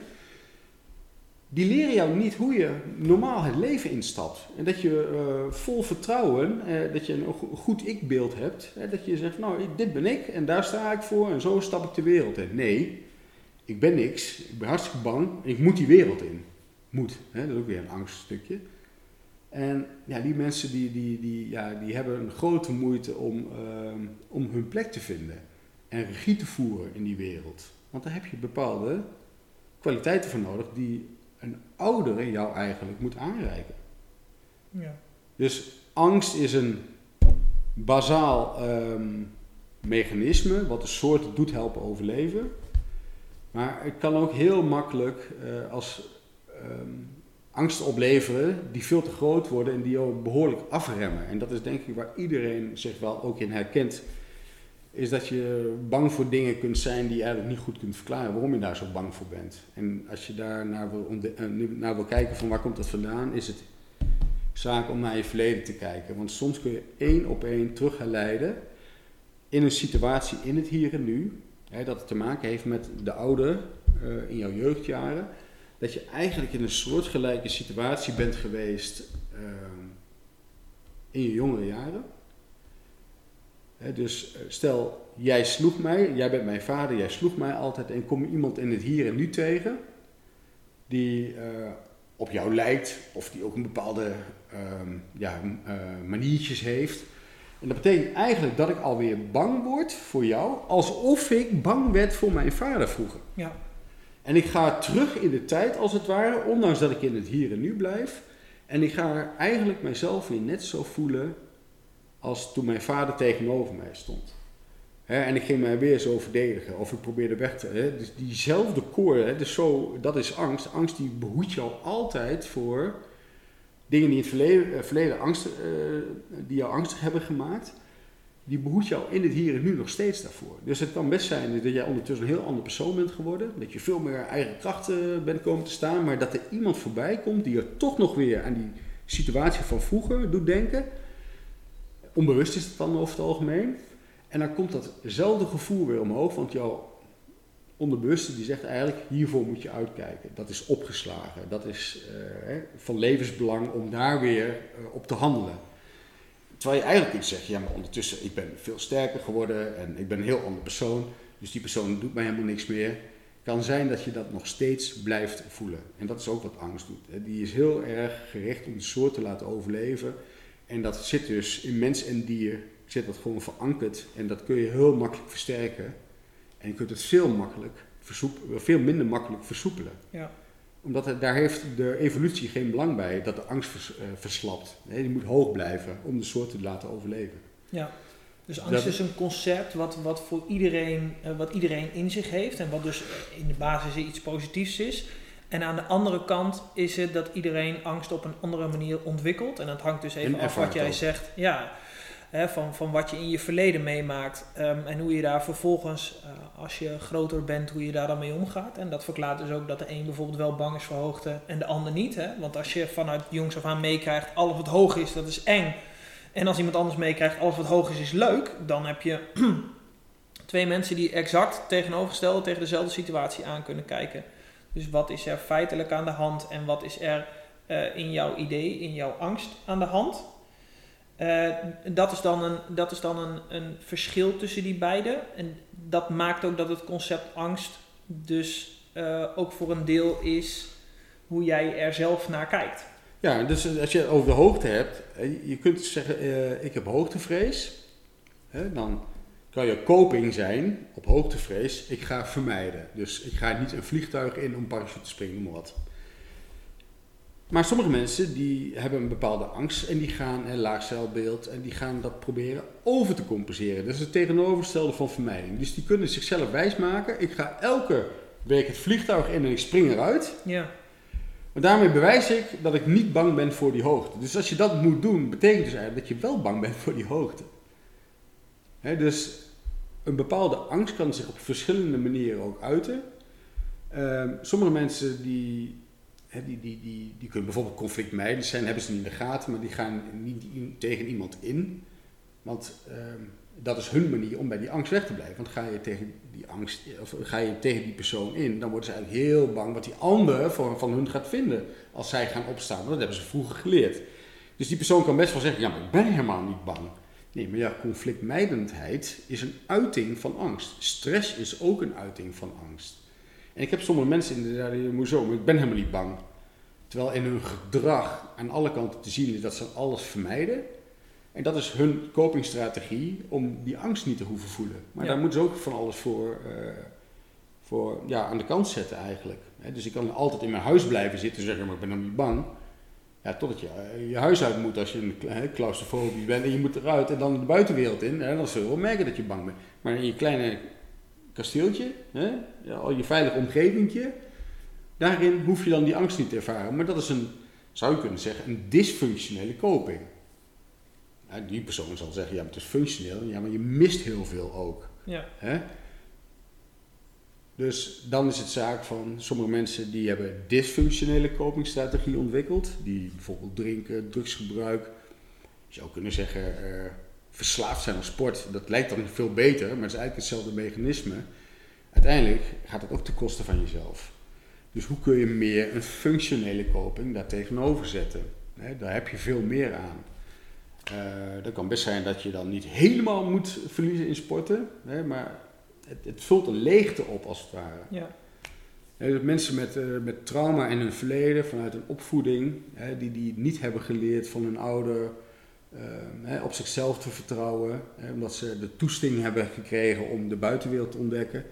Die leren jou niet hoe je normaal het leven instapt. En dat je uh, vol vertrouwen, uh, dat je een goed ik-beeld hebt. Dat je zegt, nou, dit ben ik en daar sta ik voor en zo stap ik de wereld in. Nee, ik ben niks, ik ben hartstikke bang en ik moet die wereld in. Moet, hè, dat is ook weer een angststukje. En ja, die mensen die, die, die, ja, die hebben een grote moeite om, uh, om hun plek te vinden en regie te voeren in die wereld. Want daar heb je bepaalde kwaliteiten voor nodig die een oudere jou eigenlijk moet aanreiken. Ja. Dus angst is een bazaal um, mechanisme wat de soort doet helpen overleven. Maar het kan ook heel makkelijk uh, als um, angst opleveren die veel te groot worden en die ook behoorlijk afremmen. En dat is denk ik waar iedereen zich wel ook in herkent. Is dat je bang voor dingen kunt zijn die je eigenlijk niet goed kunt verklaren waarom je daar zo bang voor bent. En als je daar naar wil, eh, naar kijken van waar komt dat vandaan, is het zaak om naar je verleden te kijken. Want soms kun je één op één terugleiden in een situatie in het hier en nu. Hè, dat het te maken heeft met de oude uh, in jouw jeugdjaren dat je eigenlijk in een soortgelijke situatie bent geweest ehm, in je jongere jaren. dus eh, stel, jij sloeg mij, jij bent mijn vader, jij sloeg mij altijd en kom iemand in het hier en nu tegen die uh, op jou lijkt of die ook een bepaalde uh, ja, maniertjes heeft. En dat betekent eigenlijk dat ik alweer bang word voor jou, alsof ik bang werd voor mijn vader vroeger. Ja. En ik ga terug in de tijd als het ware, ondanks dat ik in het hier en nu blijf. En ik ga eigenlijk mijzelf weer net zo voelen als toen mijn vader tegenover mij stond. en ik ging mij weer zo verdedigen, of ik probeerde weg te. He, dus diezelfde koor, dus zo, dat is angst. Angst die behoedt jou altijd voor dingen die in het verleden, verleden angst, uh, die jou angstig hebben gemaakt die behoedt jou in het hier en nu nog steeds daarvoor. Dus het kan best zijn dat jij ondertussen een heel ander persoon bent geworden. Dat je veel meer eigen krachten bent komen te staan. Maar dat er iemand voorbij komt die er toch nog weer aan die situatie van vroeger doet denken. Onbewust is het dan over het algemeen. En dan komt datzelfde gevoel weer omhoog. Want jouw onderbewuste die zegt eigenlijk hiervoor moet je uitkijken. Dat is opgeslagen. Dat is uh, van levensbelang om daar weer uh, op te handelen. Terwijl je eigenlijk iets zegt, ja, maar ondertussen, ik ben veel sterker geworden en ik ben een heel ander persoon, dus die persoon doet mij helemaal niks meer. Kan zijn dat je dat nog steeds blijft voelen. En dat is ook wat angst doet. Die is heel erg gericht om de soort te laten overleven. En dat zit dus in mens en dier, zit dat gewoon verankerd. En dat kun je heel makkelijk versterken. En je kunt het veel, makkelijk veel minder makkelijk versoepelen. Ja omdat het, daar heeft de evolutie geen belang bij dat de angst vers, uh, verslapt. Nee, die moet hoog blijven om de soort te laten overleven. Ja, dus angst is een concept wat, wat voor iedereen, uh, wat iedereen in zich heeft en wat dus in de basis iets positiefs is. En aan de andere kant is het dat iedereen angst op een andere manier ontwikkelt. En dat hangt dus even af wat jij zegt. Ja, Hè, van, van wat je in je verleden meemaakt um, en hoe je daar vervolgens, uh, als je groter bent, hoe je daar dan mee omgaat. En dat verklaart dus ook dat de een bijvoorbeeld wel bang is voor hoogte en de ander niet. Hè? Want als je vanuit jongs af aan meekrijgt, alles wat hoog is, dat is eng. En als iemand anders meekrijgt, alles wat hoog is, is leuk, dan heb je *clears throat* twee mensen die exact tegenovergesteld tegen dezelfde situatie aan kunnen kijken. Dus wat is er feitelijk aan de hand en wat is er uh, in jouw idee, in jouw angst aan de hand? Uh, dat is dan, een, dat is dan een, een verschil tussen die beide. En dat maakt ook dat het concept angst dus uh, ook voor een deel is hoe jij er zelf naar kijkt. Ja, dus als je het over de hoogte hebt, je kunt zeggen ik heb hoogtevrees. Hè, dan kan je coping zijn op hoogtevrees, ik ga vermijden. Dus ik ga niet een vliegtuig in om parachute te springen, noem wat. Maar sommige mensen die hebben een bepaalde angst en die gaan, een laag celbeeld, en die gaan dat proberen over te compenseren. Dat is het tegenovergestelde van vermijding. Dus die kunnen zichzelf wijsmaken, ik ga elke week het vliegtuig in en ik spring eruit. Ja. Maar daarmee bewijs ik dat ik niet bang ben voor die hoogte. Dus als je dat moet doen, betekent dus eigenlijk dat je wel bang bent voor die hoogte. dus een bepaalde angst kan zich op verschillende manieren ook uiten. Uh, sommige mensen die die, die, die, die kunnen bijvoorbeeld conflictmijdend zijn, hebben ze niet in de gaten, maar die gaan niet tegen iemand in. Want ehm, dat is hun manier om bij die angst weg te blijven. Want ga je tegen die angst, of ga je tegen die persoon in, dan worden ze eigenlijk heel bang wat die ander van, van hun gaat vinden als zij gaan opstaan. Want dat hebben ze vroeger geleerd. Dus die persoon kan best wel zeggen, ja, maar ik ben helemaal niet bang. Nee, maar ja, conflictmijdendheid is een uiting van angst. Stress is ook een uiting van angst. En ik heb sommige mensen inderdaad, die zeggen, zo, maar ik ben helemaal niet bang. Terwijl in hun gedrag aan alle kanten te zien is dat ze alles vermijden. En dat is hun copingstrategie om die angst niet te hoeven voelen. Maar Ja. daar moeten ze ook van alles voor, eh, voor ja, aan de kant zetten eigenlijk. Dus ik kan altijd in mijn huis blijven zitten en zeggen, maar ik ben nog niet bang. Ja, totdat je eh, je huis uit moet als je een cla- hè, claustrofobisch bent en je moet eruit en dan de buitenwereld in. Hè, dan zul je wel merken dat je bang bent. Maar in je kleine kasteeltje, hè, ja, al je veilige omgevingje, daarin hoef je dan die angst niet te ervaren. Maar dat is een, zou je kunnen zeggen, een dysfunctionele coping. Ja, die persoon zal zeggen, ja, maar het is functioneel. Ja, maar je mist heel veel ook. Ja. Hè? Dus dan is het zaak van sommige mensen die hebben dysfunctionele copingstrategie ontwikkeld. Die bijvoorbeeld drinken, drugsgebruik. Je zou kunnen zeggen eh, verslaafd zijn aan sport. Dat lijkt dan veel beter, maar het is eigenlijk hetzelfde mechanisme. Uiteindelijk gaat het ook ten koste van jezelf. Dus hoe kun je meer een functionele coping daar tegenover zetten? Daar heb je veel meer aan. Eh dat kan best zijn dat je dan niet helemaal moet verliezen in sporten, maar het, het vult een leegte op als het ware. Ja. Dus mensen met, eh, met trauma in hun verleden, vanuit een opvoeding, die, die niet hebben geleerd van hun ouder hè, op zichzelf te vertrouwen, hè, omdat ze de toesting hebben gekregen om de buitenwereld te ontdekken,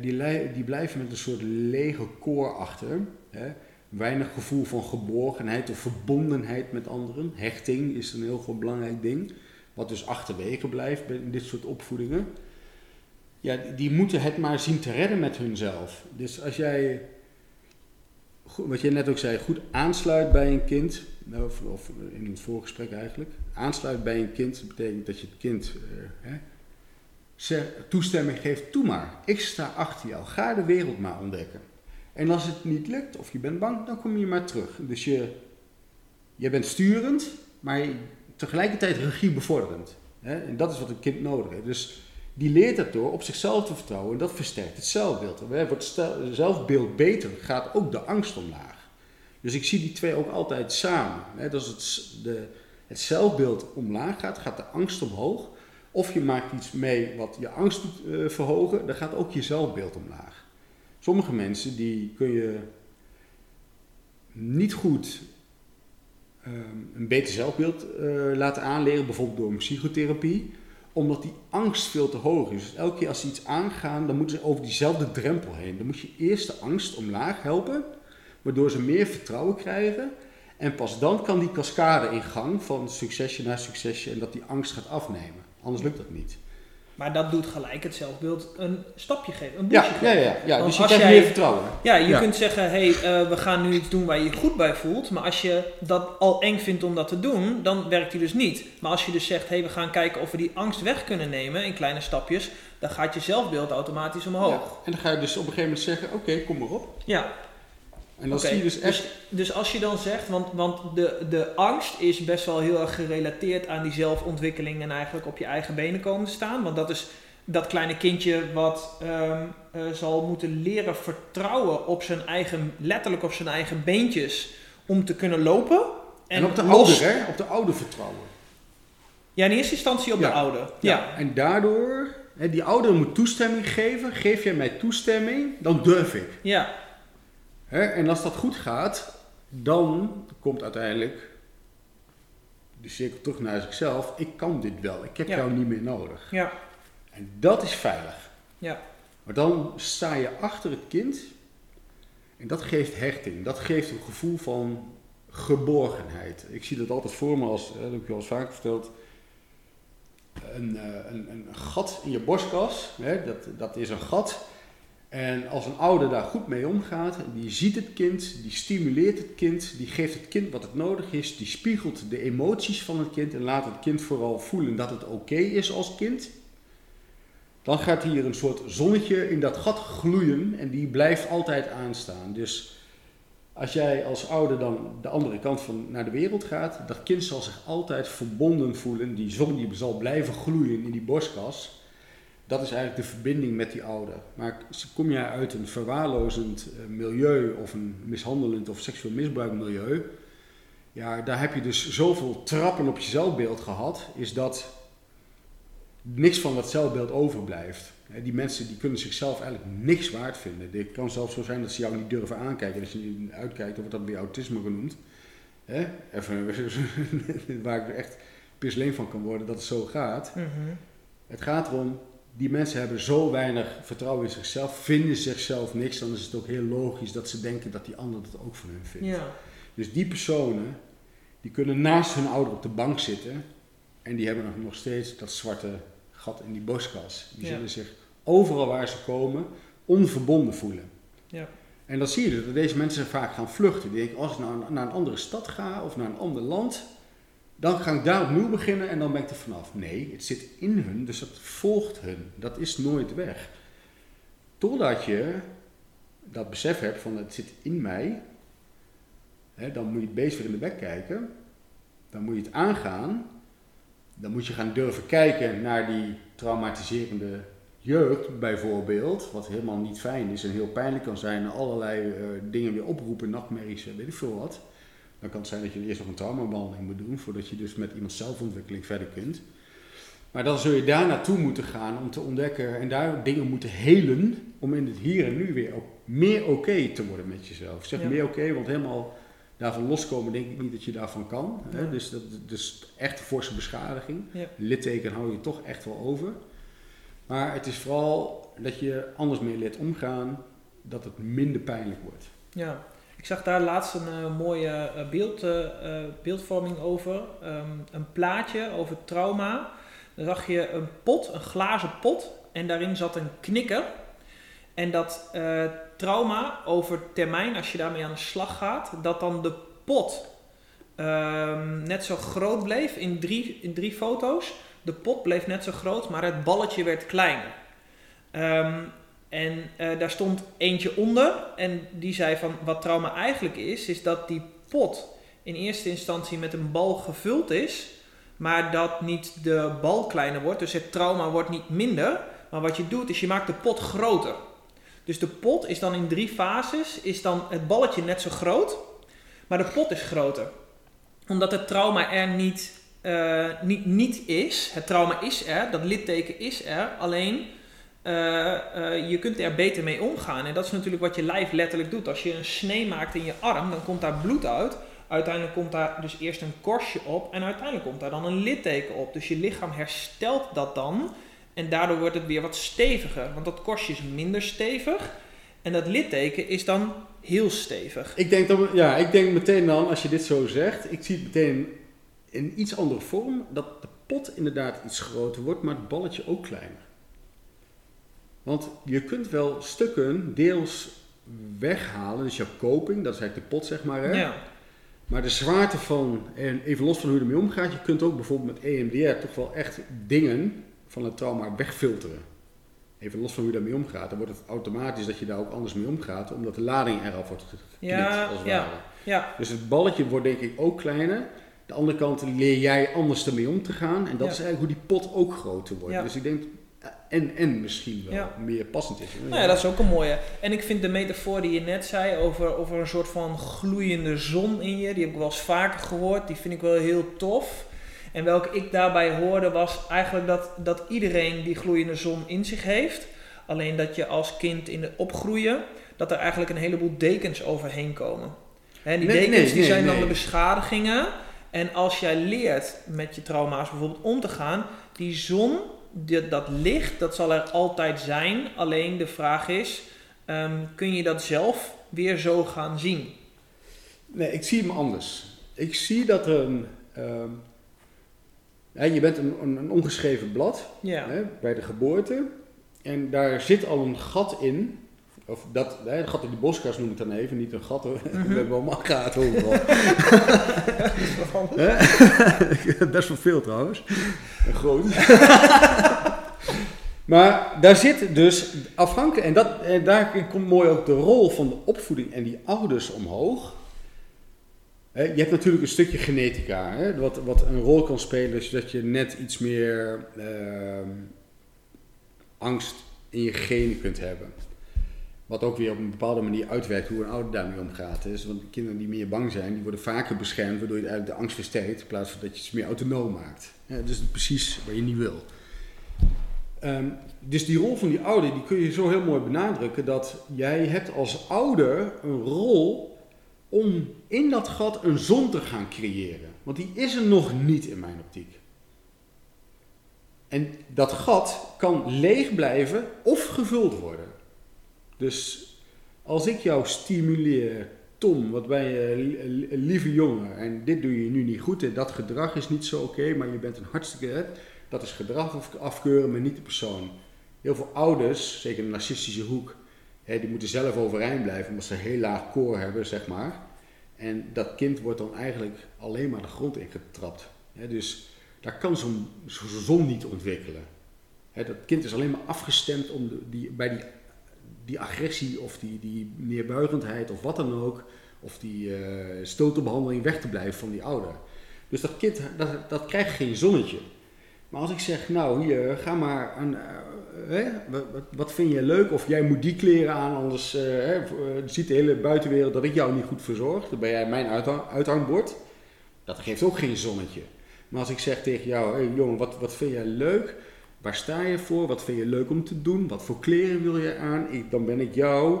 die, die blijven met een soort lege koor achter. Hè. Weinig gevoel van geborgenheid of verbondenheid met anderen. Hechting is een heel belangrijk ding, wat dus achterwege blijft bij dit soort opvoedingen ja, die moeten het maar zien te redden met hunzelf. Dus als jij, wat jij net ook zei, goed aansluit bij een kind, of, in het voorgesprek eigenlijk, aansluit bij een kind, betekent dat je het kind zeg- toestemming geeft, toe maar, ik sta achter jou, ga de wereld maar ontdekken. En als het niet lukt of je bent bang, dan kom je maar terug. Dus je, je bent sturend, maar tegelijkertijd regie bevorderend. Hè? En dat is wat een kind nodig heeft. Dus die leert dat door op zichzelf te vertrouwen en dat versterkt het zelfbeeld. En Wordt het zelfbeeld beter, gaat ook de angst omlaag. Dus ik zie die twee ook altijd samen. Dus het, de, het zelfbeeld omlaag gaat, gaat de angst omhoog. Of je maakt iets mee wat je angst doet eh, verhogen, dan gaat ook je zelfbeeld omlaag. Sommige mensen die kun je niet goed ehm, een beter zelfbeeld eh, laten aanleren, bijvoorbeeld door een psychotherapie omdat die angst veel te hoog is. Dus elke keer als ze iets aangaan, dan moeten ze over diezelfde drempel heen. Dan moet je eerst de angst omlaag helpen, waardoor ze meer vertrouwen krijgen. En pas dan kan die cascade in gang van succesje naar succesje en dat die angst gaat afnemen. Anders lukt dat niet. Maar dat doet gelijk het zelfbeeld een stapje geven, een Ja, boostje ja, geven. ja, ja. Want dus je als krijgt jij- meer vertrouwen. Ja, je Ja. kunt zeggen, hé, hey, eh, we gaan nu iets doen waar je je goed bij voelt. Maar als je dat al eng vindt om dat te doen, dan werkt die dus niet. Maar als je dus zegt, hé, hey, we gaan kijken of we die angst weg kunnen nemen in kleine stapjes, dan gaat je zelfbeeld automatisch omhoog. Ja. En dan ga je dus op een gegeven moment zeggen, oké, kom maar op. Ja, En dan Oké, zie je dus echt... dus, dus als je dan zegt, want, want de, de angst is best wel heel erg gerelateerd aan die zelfontwikkeling en eigenlijk op je eigen benen komen te staan. Want dat is dat kleine kindje wat ehm, eh, zal moeten leren vertrouwen op zijn eigen, letterlijk op zijn eigen beentjes om te kunnen lopen. En, op de ouder, hè? Op de ouder vertrouwen. Ja, in eerste instantie op Ja. de oude. Ja. En daardoor, hè, die ouder moet toestemming geven. Geef jij mij toestemming, dan durf ik. Ja. Hè? En als dat goed gaat, dan komt uiteindelijk de cirkel terug naar zichzelf. Ik kan dit wel, ik heb Ja. jou niet meer nodig. Ja. En dat is veilig. Ja. Maar dan sta je achter het kind en dat geeft hechting. Dat geeft een gevoel van geborgenheid. Ik zie dat altijd voor me als, hè, dat heb ik je al eens vaker verteld, een, eh, een, een gat in je borstkas. Hè, dat, dat is een gat. En als een ouder daar goed mee omgaat, die ziet het kind, die stimuleert het kind, die geeft het kind wat het nodig is, die spiegelt de emoties van het kind en laat het kind vooral voelen dat het oké is als kind. Dan gaat hier een soort zonnetje in dat gat gloeien en die blijft altijd aanstaan. Dus als jij als ouder dan de andere kant van naar de wereld gaat, dat kind zal zich altijd verbonden voelen. Die zon die zal blijven gloeien in die borstkas. Dat is eigenlijk de verbinding met die ouder. Maar kom jij uit een verwaarlozend eh, milieu of een mishandelend of seksueel misbruik milieu, ja, daar heb je dus zoveel trappen op je zelfbeeld gehad, is dat niks van dat zelfbeeld overblijft. Die mensen die kunnen zichzelf eigenlijk niks waard vinden. Het kan zelfs zo zijn dat ze jou niet durven aankijken. Als je niet uitkijkt, dan wordt dat bij autisme genoemd. Even *laughs* waar ik echt pisleen van kan worden dat het zo gaat. Mhm. Het gaat erom, die mensen hebben zo weinig vertrouwen in zichzelf, vinden zichzelf niks. Dan is het ook heel logisch dat ze denken dat die ander dat ook van hun vindt. Ja. Dus die personen, die kunnen naast hun ouder op de bank zitten. En die hebben nog steeds dat zwarte gat in die boskas. Die zullen zich overal waar ze komen onverbonden voelen. Ja. En dan zie je dus dat deze mensen vaak gaan vluchten. Die denken, als ik nou naar een andere stad ga of naar een ander land, dan ga ik daar opnieuw beginnen en dan ben ik er vanaf. Nee, het zit in hun, dus het volgt hun. Dat is nooit weg. Totdat je dat besef hebt van het zit in mij, hè, dan moet je het beest weer in de bek kijken. Dan moet je het aangaan dan moet je gaan durven kijken naar die traumatiserende jeugd bijvoorbeeld, wat helemaal niet fijn is en heel pijnlijk kan zijn en allerlei uh, dingen weer oproepen, nachtmerries, weet ik veel wat. Dan kan het zijn dat je eerst nog een traumabehandeling moet doen voordat je dus met iemand zelfontwikkeling verder kunt. Maar dan zul je daar naartoe moeten gaan om te ontdekken en daar dingen moeten helen om in het hier en nu weer ook meer oké te worden met jezelf. Ik zeg meer oké, want helemaal daarvan loskomen denk ik niet dat je daarvan kan. Hè? Dus, dat, dus echt forse beschadiging. Ja. Litteken hou je toch echt wel over. Maar het is vooral dat je anders mee leert omgaan, dat het minder pijnlijk wordt. Ja, ik zag daar laatst een uh, mooie uh, beeld, uh, beeldvorming over. Um, een plaatje over trauma. Dan zag je een pot, een glazen pot. En daarin zat een knikker. En dat trauma over termijn, als je daarmee aan de slag gaat, dat dan de pot um, net zo groot bleef in drie, in drie foto's. De pot bleef net zo groot, maar het balletje werd kleiner. Um, en uh, daar stond eentje onder en die zei van wat trauma eigenlijk is, is dat die pot in eerste instantie met een bal gevuld is, maar dat niet de bal kleiner wordt. Dus het trauma wordt niet minder, maar wat je doet is je maakt de pot groter. Dus de pot is dan in drie fases, is dan het balletje net zo groot, maar de pot is groter. Omdat het trauma er niet, uh, niet, niet is. Het trauma is er, dat litteken is er, alleen uh, uh, je kunt er beter mee omgaan. En dat is natuurlijk wat je lijf letterlijk doet. Als je een snee maakt in je arm, dan komt daar bloed uit. Uiteindelijk komt daar dus eerst een korstje op en uiteindelijk komt daar dan een litteken op. Dus je lichaam herstelt dat dan en daardoor wordt het weer wat steviger. Want dat korstje is minder stevig. En dat litteken is dan heel stevig. Ik denk, ja, ik denk meteen dan, als je dit zo zegt, ik zie het meteen in iets andere vorm, dat de pot inderdaad iets groter wordt, maar het balletje ook kleiner. Want je kunt wel stukken deels weghalen, dus jouw koping, dat is eigenlijk de pot zeg maar. Hè? Ja. Maar de zwaarte van, en even los van hoe je ermee omgaat, je kunt ook bijvoorbeeld met EMDR toch wel echt dingen van het trauma wegfilteren. Even los van hoe je daarmee omgaat. Dan wordt het automatisch dat je daar ook anders mee omgaat, omdat de lading eraf wordt geknipt. Ja, als het ja, ja. Dus het balletje wordt denk ik ook kleiner. De andere kant leer jij anders ermee om te gaan. En dat is eigenlijk hoe die pot ook groter wordt. Dus ik denk, en, en misschien wel meer passend is. Nou ja, dat is ook een mooie. En ik vind de metafoor die je net zei over, over een soort van gloeiende zon in je, die heb ik wel eens vaker gehoord. Die vind ik wel heel tof. En welke ik daarbij hoorde was eigenlijk dat, dat iedereen die gloeiende zon in zich heeft. Alleen dat je als kind in het opgroeien, dat er eigenlijk een heleboel dekens overheen komen. En die dekens die zijn dan de beschadigingen. En als jij leert met je trauma's bijvoorbeeld om te gaan, die zon, die, dat licht, dat zal er altijd zijn. Alleen de vraag is, ehm, kun je dat zelf weer zo gaan zien? Nee, ik zie hem anders. Ik zie dat er een, ehm, je bent een, een, een ongeschreven blad hè, bij de geboorte. En daar zit al een gat in. Of dat, hè, een gat in de boskas noem ik dan even, niet een gat hoor. Mm *laughs* -hmm. We hebben allemaal gaten overal. dat is Best wel veel trouwens. groot. *laughs* Maar daar zit dus afhankelijk, en, dat, en daar komt mooi ook de rol van de opvoeding en die ouders omhoog. Je hebt natuurlijk een stukje genetica, hè, wat, wat een rol kan spelen, zodat je net iets meer uh, angst in je genen kunt hebben. Wat ook weer op een bepaalde manier uitwerkt hoe een ouder daarmee omgaat. Dus, want kinderen die meer bang zijn, die worden vaker beschermd, waardoor je eigenlijk de angst versterkt, in plaats van dat je ze meer autonoom maakt. Ja, dus precies wat je niet wil. Um, dus die rol van die ouder, die kun je zo heel mooi benadrukken, dat jij hebt als ouder een rol om in dat gat een zon te gaan creëren. Want die is er nog niet in mijn optiek. En dat gat kan leeg blijven of gevuld worden. Dus als ik jou stimuleer, Tom, wat ben je een lieve jongen en dit doe je nu niet goed en dat gedrag is niet zo oké, maar je bent een hartstikke, dat is gedrag afkeuren, maar niet de persoon. Heel veel ouders, zeker in de narcistische hoek, hè, die moeten zelf overeind blijven omdat ze een heel laag koor hebben, zeg maar. En dat kind wordt dan eigenlijk alleen maar de grond ingetrapt. Hè, dus daar kan zo'n zo zon niet ontwikkelen. Hè, dat kind is alleen maar afgestemd om die, bij die die agressie of die, die neerbuigendheid of wat dan ook, of die uh, stotenbehandeling weg te blijven van die ouder. Dus dat kind, dat, dat krijgt geen zonnetje. Maar als ik zeg, nou hier, ga maar aan, uh, wat, wat, vind je leuk? Of jij moet die kleren aan, anders uh, ziet de hele buitenwereld dat ik jou niet goed verzorg. Dan ben jij mijn uithangbord. Dat geeft ook geen zonnetje. Maar als ik zeg tegen jou, hey, jongen, wat, wat vind jij leuk? Waar sta je voor? Wat vind je leuk om te doen? Wat voor kleren wil je aan? Ik, dan ben ik jou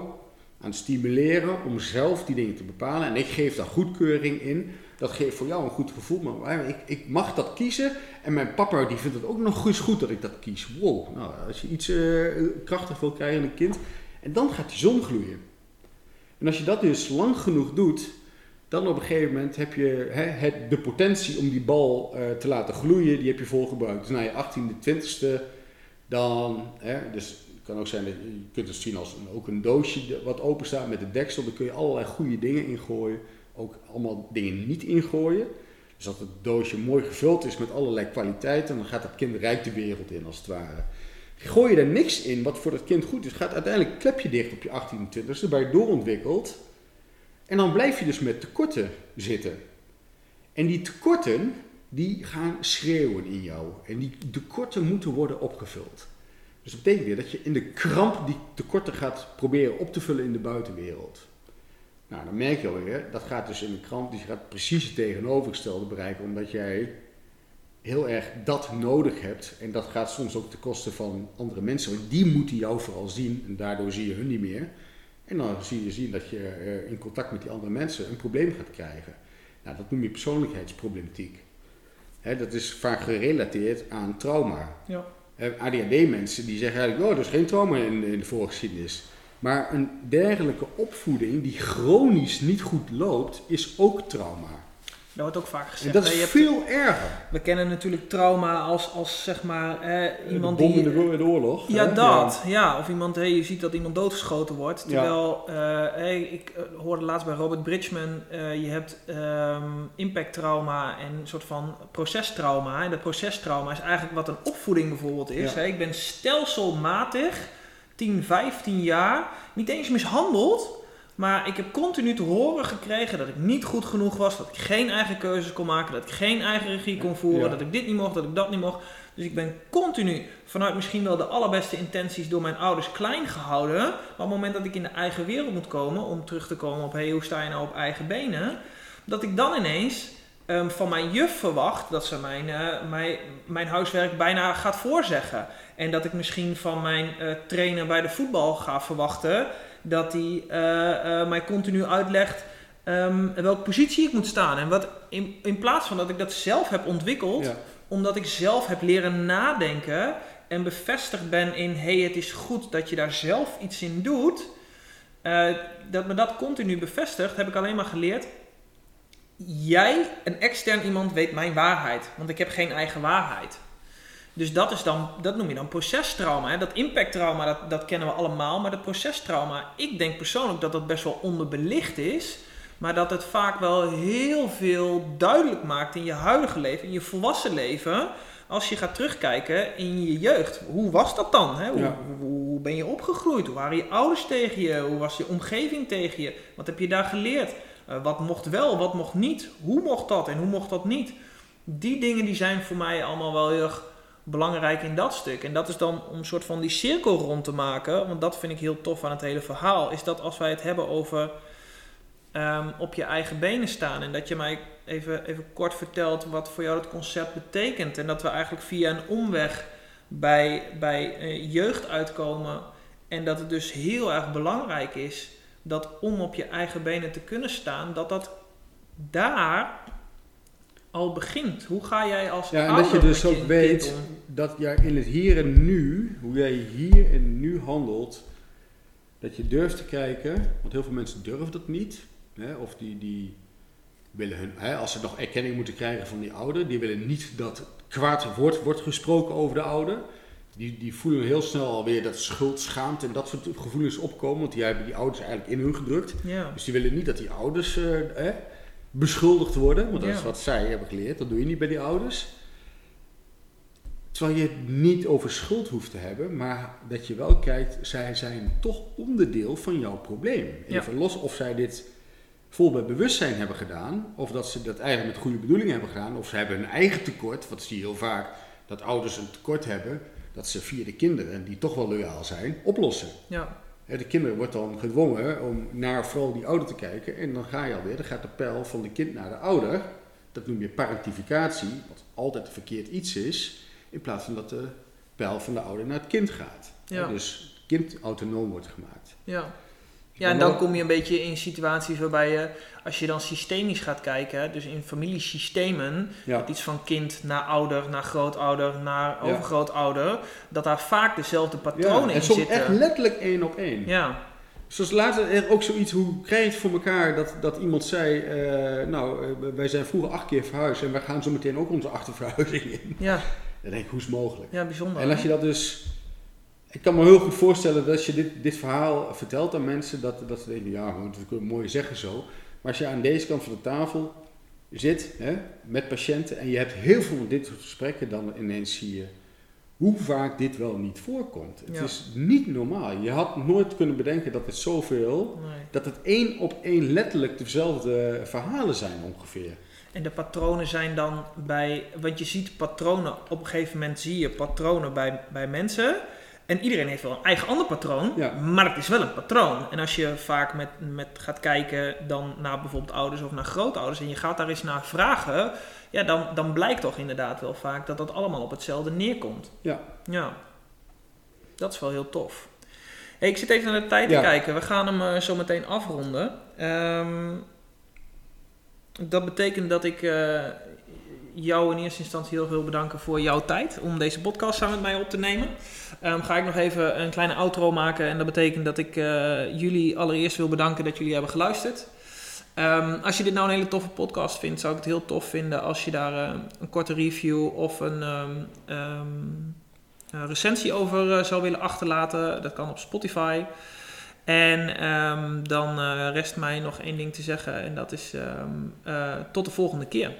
aan het stimuleren om zelf die dingen te bepalen. En ik geef daar goedkeuring in. Dat geeft voor jou een goed gevoel. Maar ik, ik mag dat kiezen. En mijn papa die vindt het ook nog goed, goed dat ik dat kies. Wow, nou, als je iets uh, krachtig wil krijgen een kind. En dan gaat die zon gloeien. En als je dat dus lang genoeg doet, dan op een gegeven moment heb je hè, het, de potentie om die bal uh, te laten gloeien, die heb je volgebruikt. Dus na je 18e, 20e, dan, hè, dus het kan ook zijn dat je kunt het zien als ook een doosje wat open staat met de deksel. Daar kun je allerlei goede dingen ingooien. Ook allemaal dingen niet ingooien. Dus dat het doosje mooi gevuld is met allerlei kwaliteiten, dan gaat dat kind rijk de wereld in als het ware. Gooi je er niks in wat voor dat kind goed is, gaat uiteindelijk klepje dicht op je 18e, 20e, dan ben je doorontwikkeld. En dan blijf je dus met tekorten zitten. En die tekorten, die gaan schreeuwen in jou. En die tekorten moeten worden opgevuld. Dus dat betekent weer dat je in de kramp die tekorten gaat proberen op te vullen in de buitenwereld. Nou, dan merk je alweer, dat gaat dus in de kramp, die gaat precies het tegenovergestelde bereiken, omdat jij heel erg dat nodig hebt. En dat gaat soms ook ten koste van andere mensen, want die moeten jou vooral zien en daardoor zie je hun niet meer. En dan zie je zien dat je uh, in contact met die andere mensen een probleem gaat krijgen. Nou, dat noem je persoonlijkheidsproblematiek. Dat is vaak gerelateerd aan trauma. Ja. ADHD-mensen die zeggen eigenlijk, oh, er is geen trauma in, in de voorgeschiedenis. Maar een dergelijke opvoeding die chronisch niet goed loopt, is ook trauma. Dat wordt ook vaak gezegd. En dat is veel erger. We kennen natuurlijk trauma als, als zeg maar eh, iemand die... de in de, oorlog. Ja, dat. Ja. Of iemand, hey, je ziet dat iemand doodgeschoten wordt. Terwijl, ja. uh, hey, ik uh, hoorde laatst bij Robert Bridgman, uh, je hebt um, impacttrauma en een soort van procestrauma. En dat procestrauma is eigenlijk wat een opvoeding bijvoorbeeld is. Ja. Hey, ik ben stelselmatig 10, 15 jaar niet eens mishandeld maar ik heb continu te horen gekregen dat ik niet goed genoeg was, dat ik geen eigen keuzes kon maken, dat ik geen eigen regie kon voeren, dat ik dit niet mocht, dat ik dat niet mocht. Dus ik ben continu vanuit misschien wel de allerbeste intenties door mijn ouders klein gehouden. Maar op het moment dat ik in de eigen wereld moet komen, om terug te komen op hey, hoe sta je nou op eigen benen, dat ik dan ineens um, van mijn juf verwacht dat ze mijn, uh, mijn, mijn huiswerk bijna gaat voorzeggen. En dat ik misschien van mijn uh, trainer bij de voetbal ga verwachten dat hij uh, uh, mij continu uitlegt um, welke positie ik moet staan. En wat in, in plaats van dat ik dat zelf heb ontwikkeld, omdat ik zelf heb leren nadenken en bevestigd ben in hé, hey, het is goed dat je daar zelf iets in doet, uh, dat me dat continu bevestigt, heb ik alleen maar geleerd. Jij, een extern iemand, weet mijn waarheid, want ik heb geen eigen waarheid. Dus dat, is dan, dat noem je dan procestrauma. Hè? Dat impacttrauma, dat, dat kennen we allemaal. Maar dat procestrauma, ik denk persoonlijk dat dat best wel onderbelicht is. Maar dat het vaak wel heel veel duidelijk maakt in je huidige leven, in je volwassen leven. als je gaat terugkijken in je jeugd, hoe was dat dan? Hè? Hoe, Ja. hoe, hoe ben je opgegroeid? Hoe waren je ouders tegen je? Hoe was je omgeving tegen je? Wat heb je daar geleerd? Eh, wat mocht wel, wat mocht niet? Hoe mocht dat en hoe mocht dat niet? Die dingen die zijn voor mij allemaal wel heel erg belangrijk in dat stuk. En dat is dan om een soort van die cirkel rond te maken. Want dat vind ik heel tof aan het hele verhaal. Is dat als wij het hebben over ehm, op je eigen benen staan. En dat je mij even, even kort vertelt wat voor jou het concept betekent. En dat we eigenlijk via een omweg bij, bij eh, jeugd uitkomen. En dat het dus heel erg belangrijk is dat om op je eigen benen te kunnen staan, dat dat daar al begint. Hoe ga jij als Ja, en ouder dat je dus ook weet om? dat jij in het hier en nu, hoe jij hier en nu handelt, dat je durft te kijken, want heel veel mensen durven dat niet. Hè, of die, die willen hun, hè, als ze nog erkenning moeten krijgen van die ouder, die willen niet dat kwaad woord wordt gesproken over de ouder. Die, die voelen heel snel alweer dat schuld, schaamte en dat soort gevoelens opkomen, want die hebben die ouders eigenlijk in hun gedrukt. Ja. Dus die willen niet dat die ouders eh, hè, beschuldigd worden, want dat is wat zij hebben geleerd. Dat doe je niet bij die ouders. Terwijl je het niet over schuld hoeft te hebben, maar dat je wel kijkt, zij zijn toch onderdeel van jouw probleem. Ja. Even los of zij dit vol bij bewustzijn hebben gedaan, of dat ze dat eigenlijk met goede bedoelingen hebben gedaan, of ze hebben een eigen tekort, wat zie je heel vaak, dat ouders een tekort hebben, dat ze via de kinderen, die toch wel loyaal zijn, oplossen. Ja. De kinderen wordt dan gedwongen om naar vooral die ouder te kijken. En dan ga je alweer, dan gaat de pijl van de kind naar de ouder. Dat noem je parentificatie, wat altijd een verkeerd iets is. In plaats van dat de pijl van de ouder naar het kind gaat. Ja. Dus het kind autonoom wordt gemaakt. Ja. Ja, en dan kom je een beetje in situaties waarbij je, als je dan systemisch gaat kijken, dus in familiesystemen, Ja. dat iets van kind naar ouder, naar grootouder, naar Ja. overgrootouder, dat daar vaak dezelfde Ja, patronen en in soms zitten. echt letterlijk één op één. Ja, Zoals later er ook zoiets, hoe krijg je het voor elkaar dat, dat iemand zei, eh, nou, eh, wij zijn vroeger acht keer verhuisd en wij gaan zo meteen ook onze achterverhuizing in. ja, *laughs* Dan denk ik, hoe is het mogelijk? ja, bijzonder. En als je dat dus. Ik kan me heel goed voorstellen dat als je dit, dit verhaal vertelt aan mensen, dat, dat ze denken, ja, dat je mooi zeggen zo. Maar als je aan deze kant van de tafel zit hè, met patiënten en je hebt heel veel van dit soort gesprekken, dan ineens zie je hoe vaak dit wel niet voorkomt. Het Ja. is niet normaal. Je had nooit kunnen bedenken dat het zoveel, Nee. dat het één op één letterlijk dezelfde verhalen zijn ongeveer. En de patronen zijn dan bij, want je ziet patronen, op een gegeven moment zie je patronen bij, bij mensen. En iedereen heeft wel een eigen ander patroon, Ja. maar het is wel een patroon. En als je vaak met, met gaat kijken dan naar bijvoorbeeld ouders of naar grootouders en je gaat daar eens naar vragen, ja, dan, dan blijkt toch inderdaad wel vaak dat dat allemaal op hetzelfde neerkomt. Ja. Ja, dat is wel heel tof. Hey, ik zit even naar de tijd Ja. te kijken. We gaan hem eh, zo meteen afronden. Ehm, dat betekent dat ik eh, jou in eerste instantie heel veel bedanken voor jouw tijd om deze podcast samen met mij op te nemen. Ehm, ga ik nog even een kleine outro maken en dat betekent dat ik eh, jullie allereerst wil bedanken dat jullie hebben geluisterd. Ehm, als je dit nou een hele toffe podcast vindt, zou ik het heel tof vinden als je daar eh, een korte review of een een recensie over eh, zou willen achterlaten. Dat kan op Spotify. En dan rest mij nog één ding te zeggen en dat is tot de volgende keer.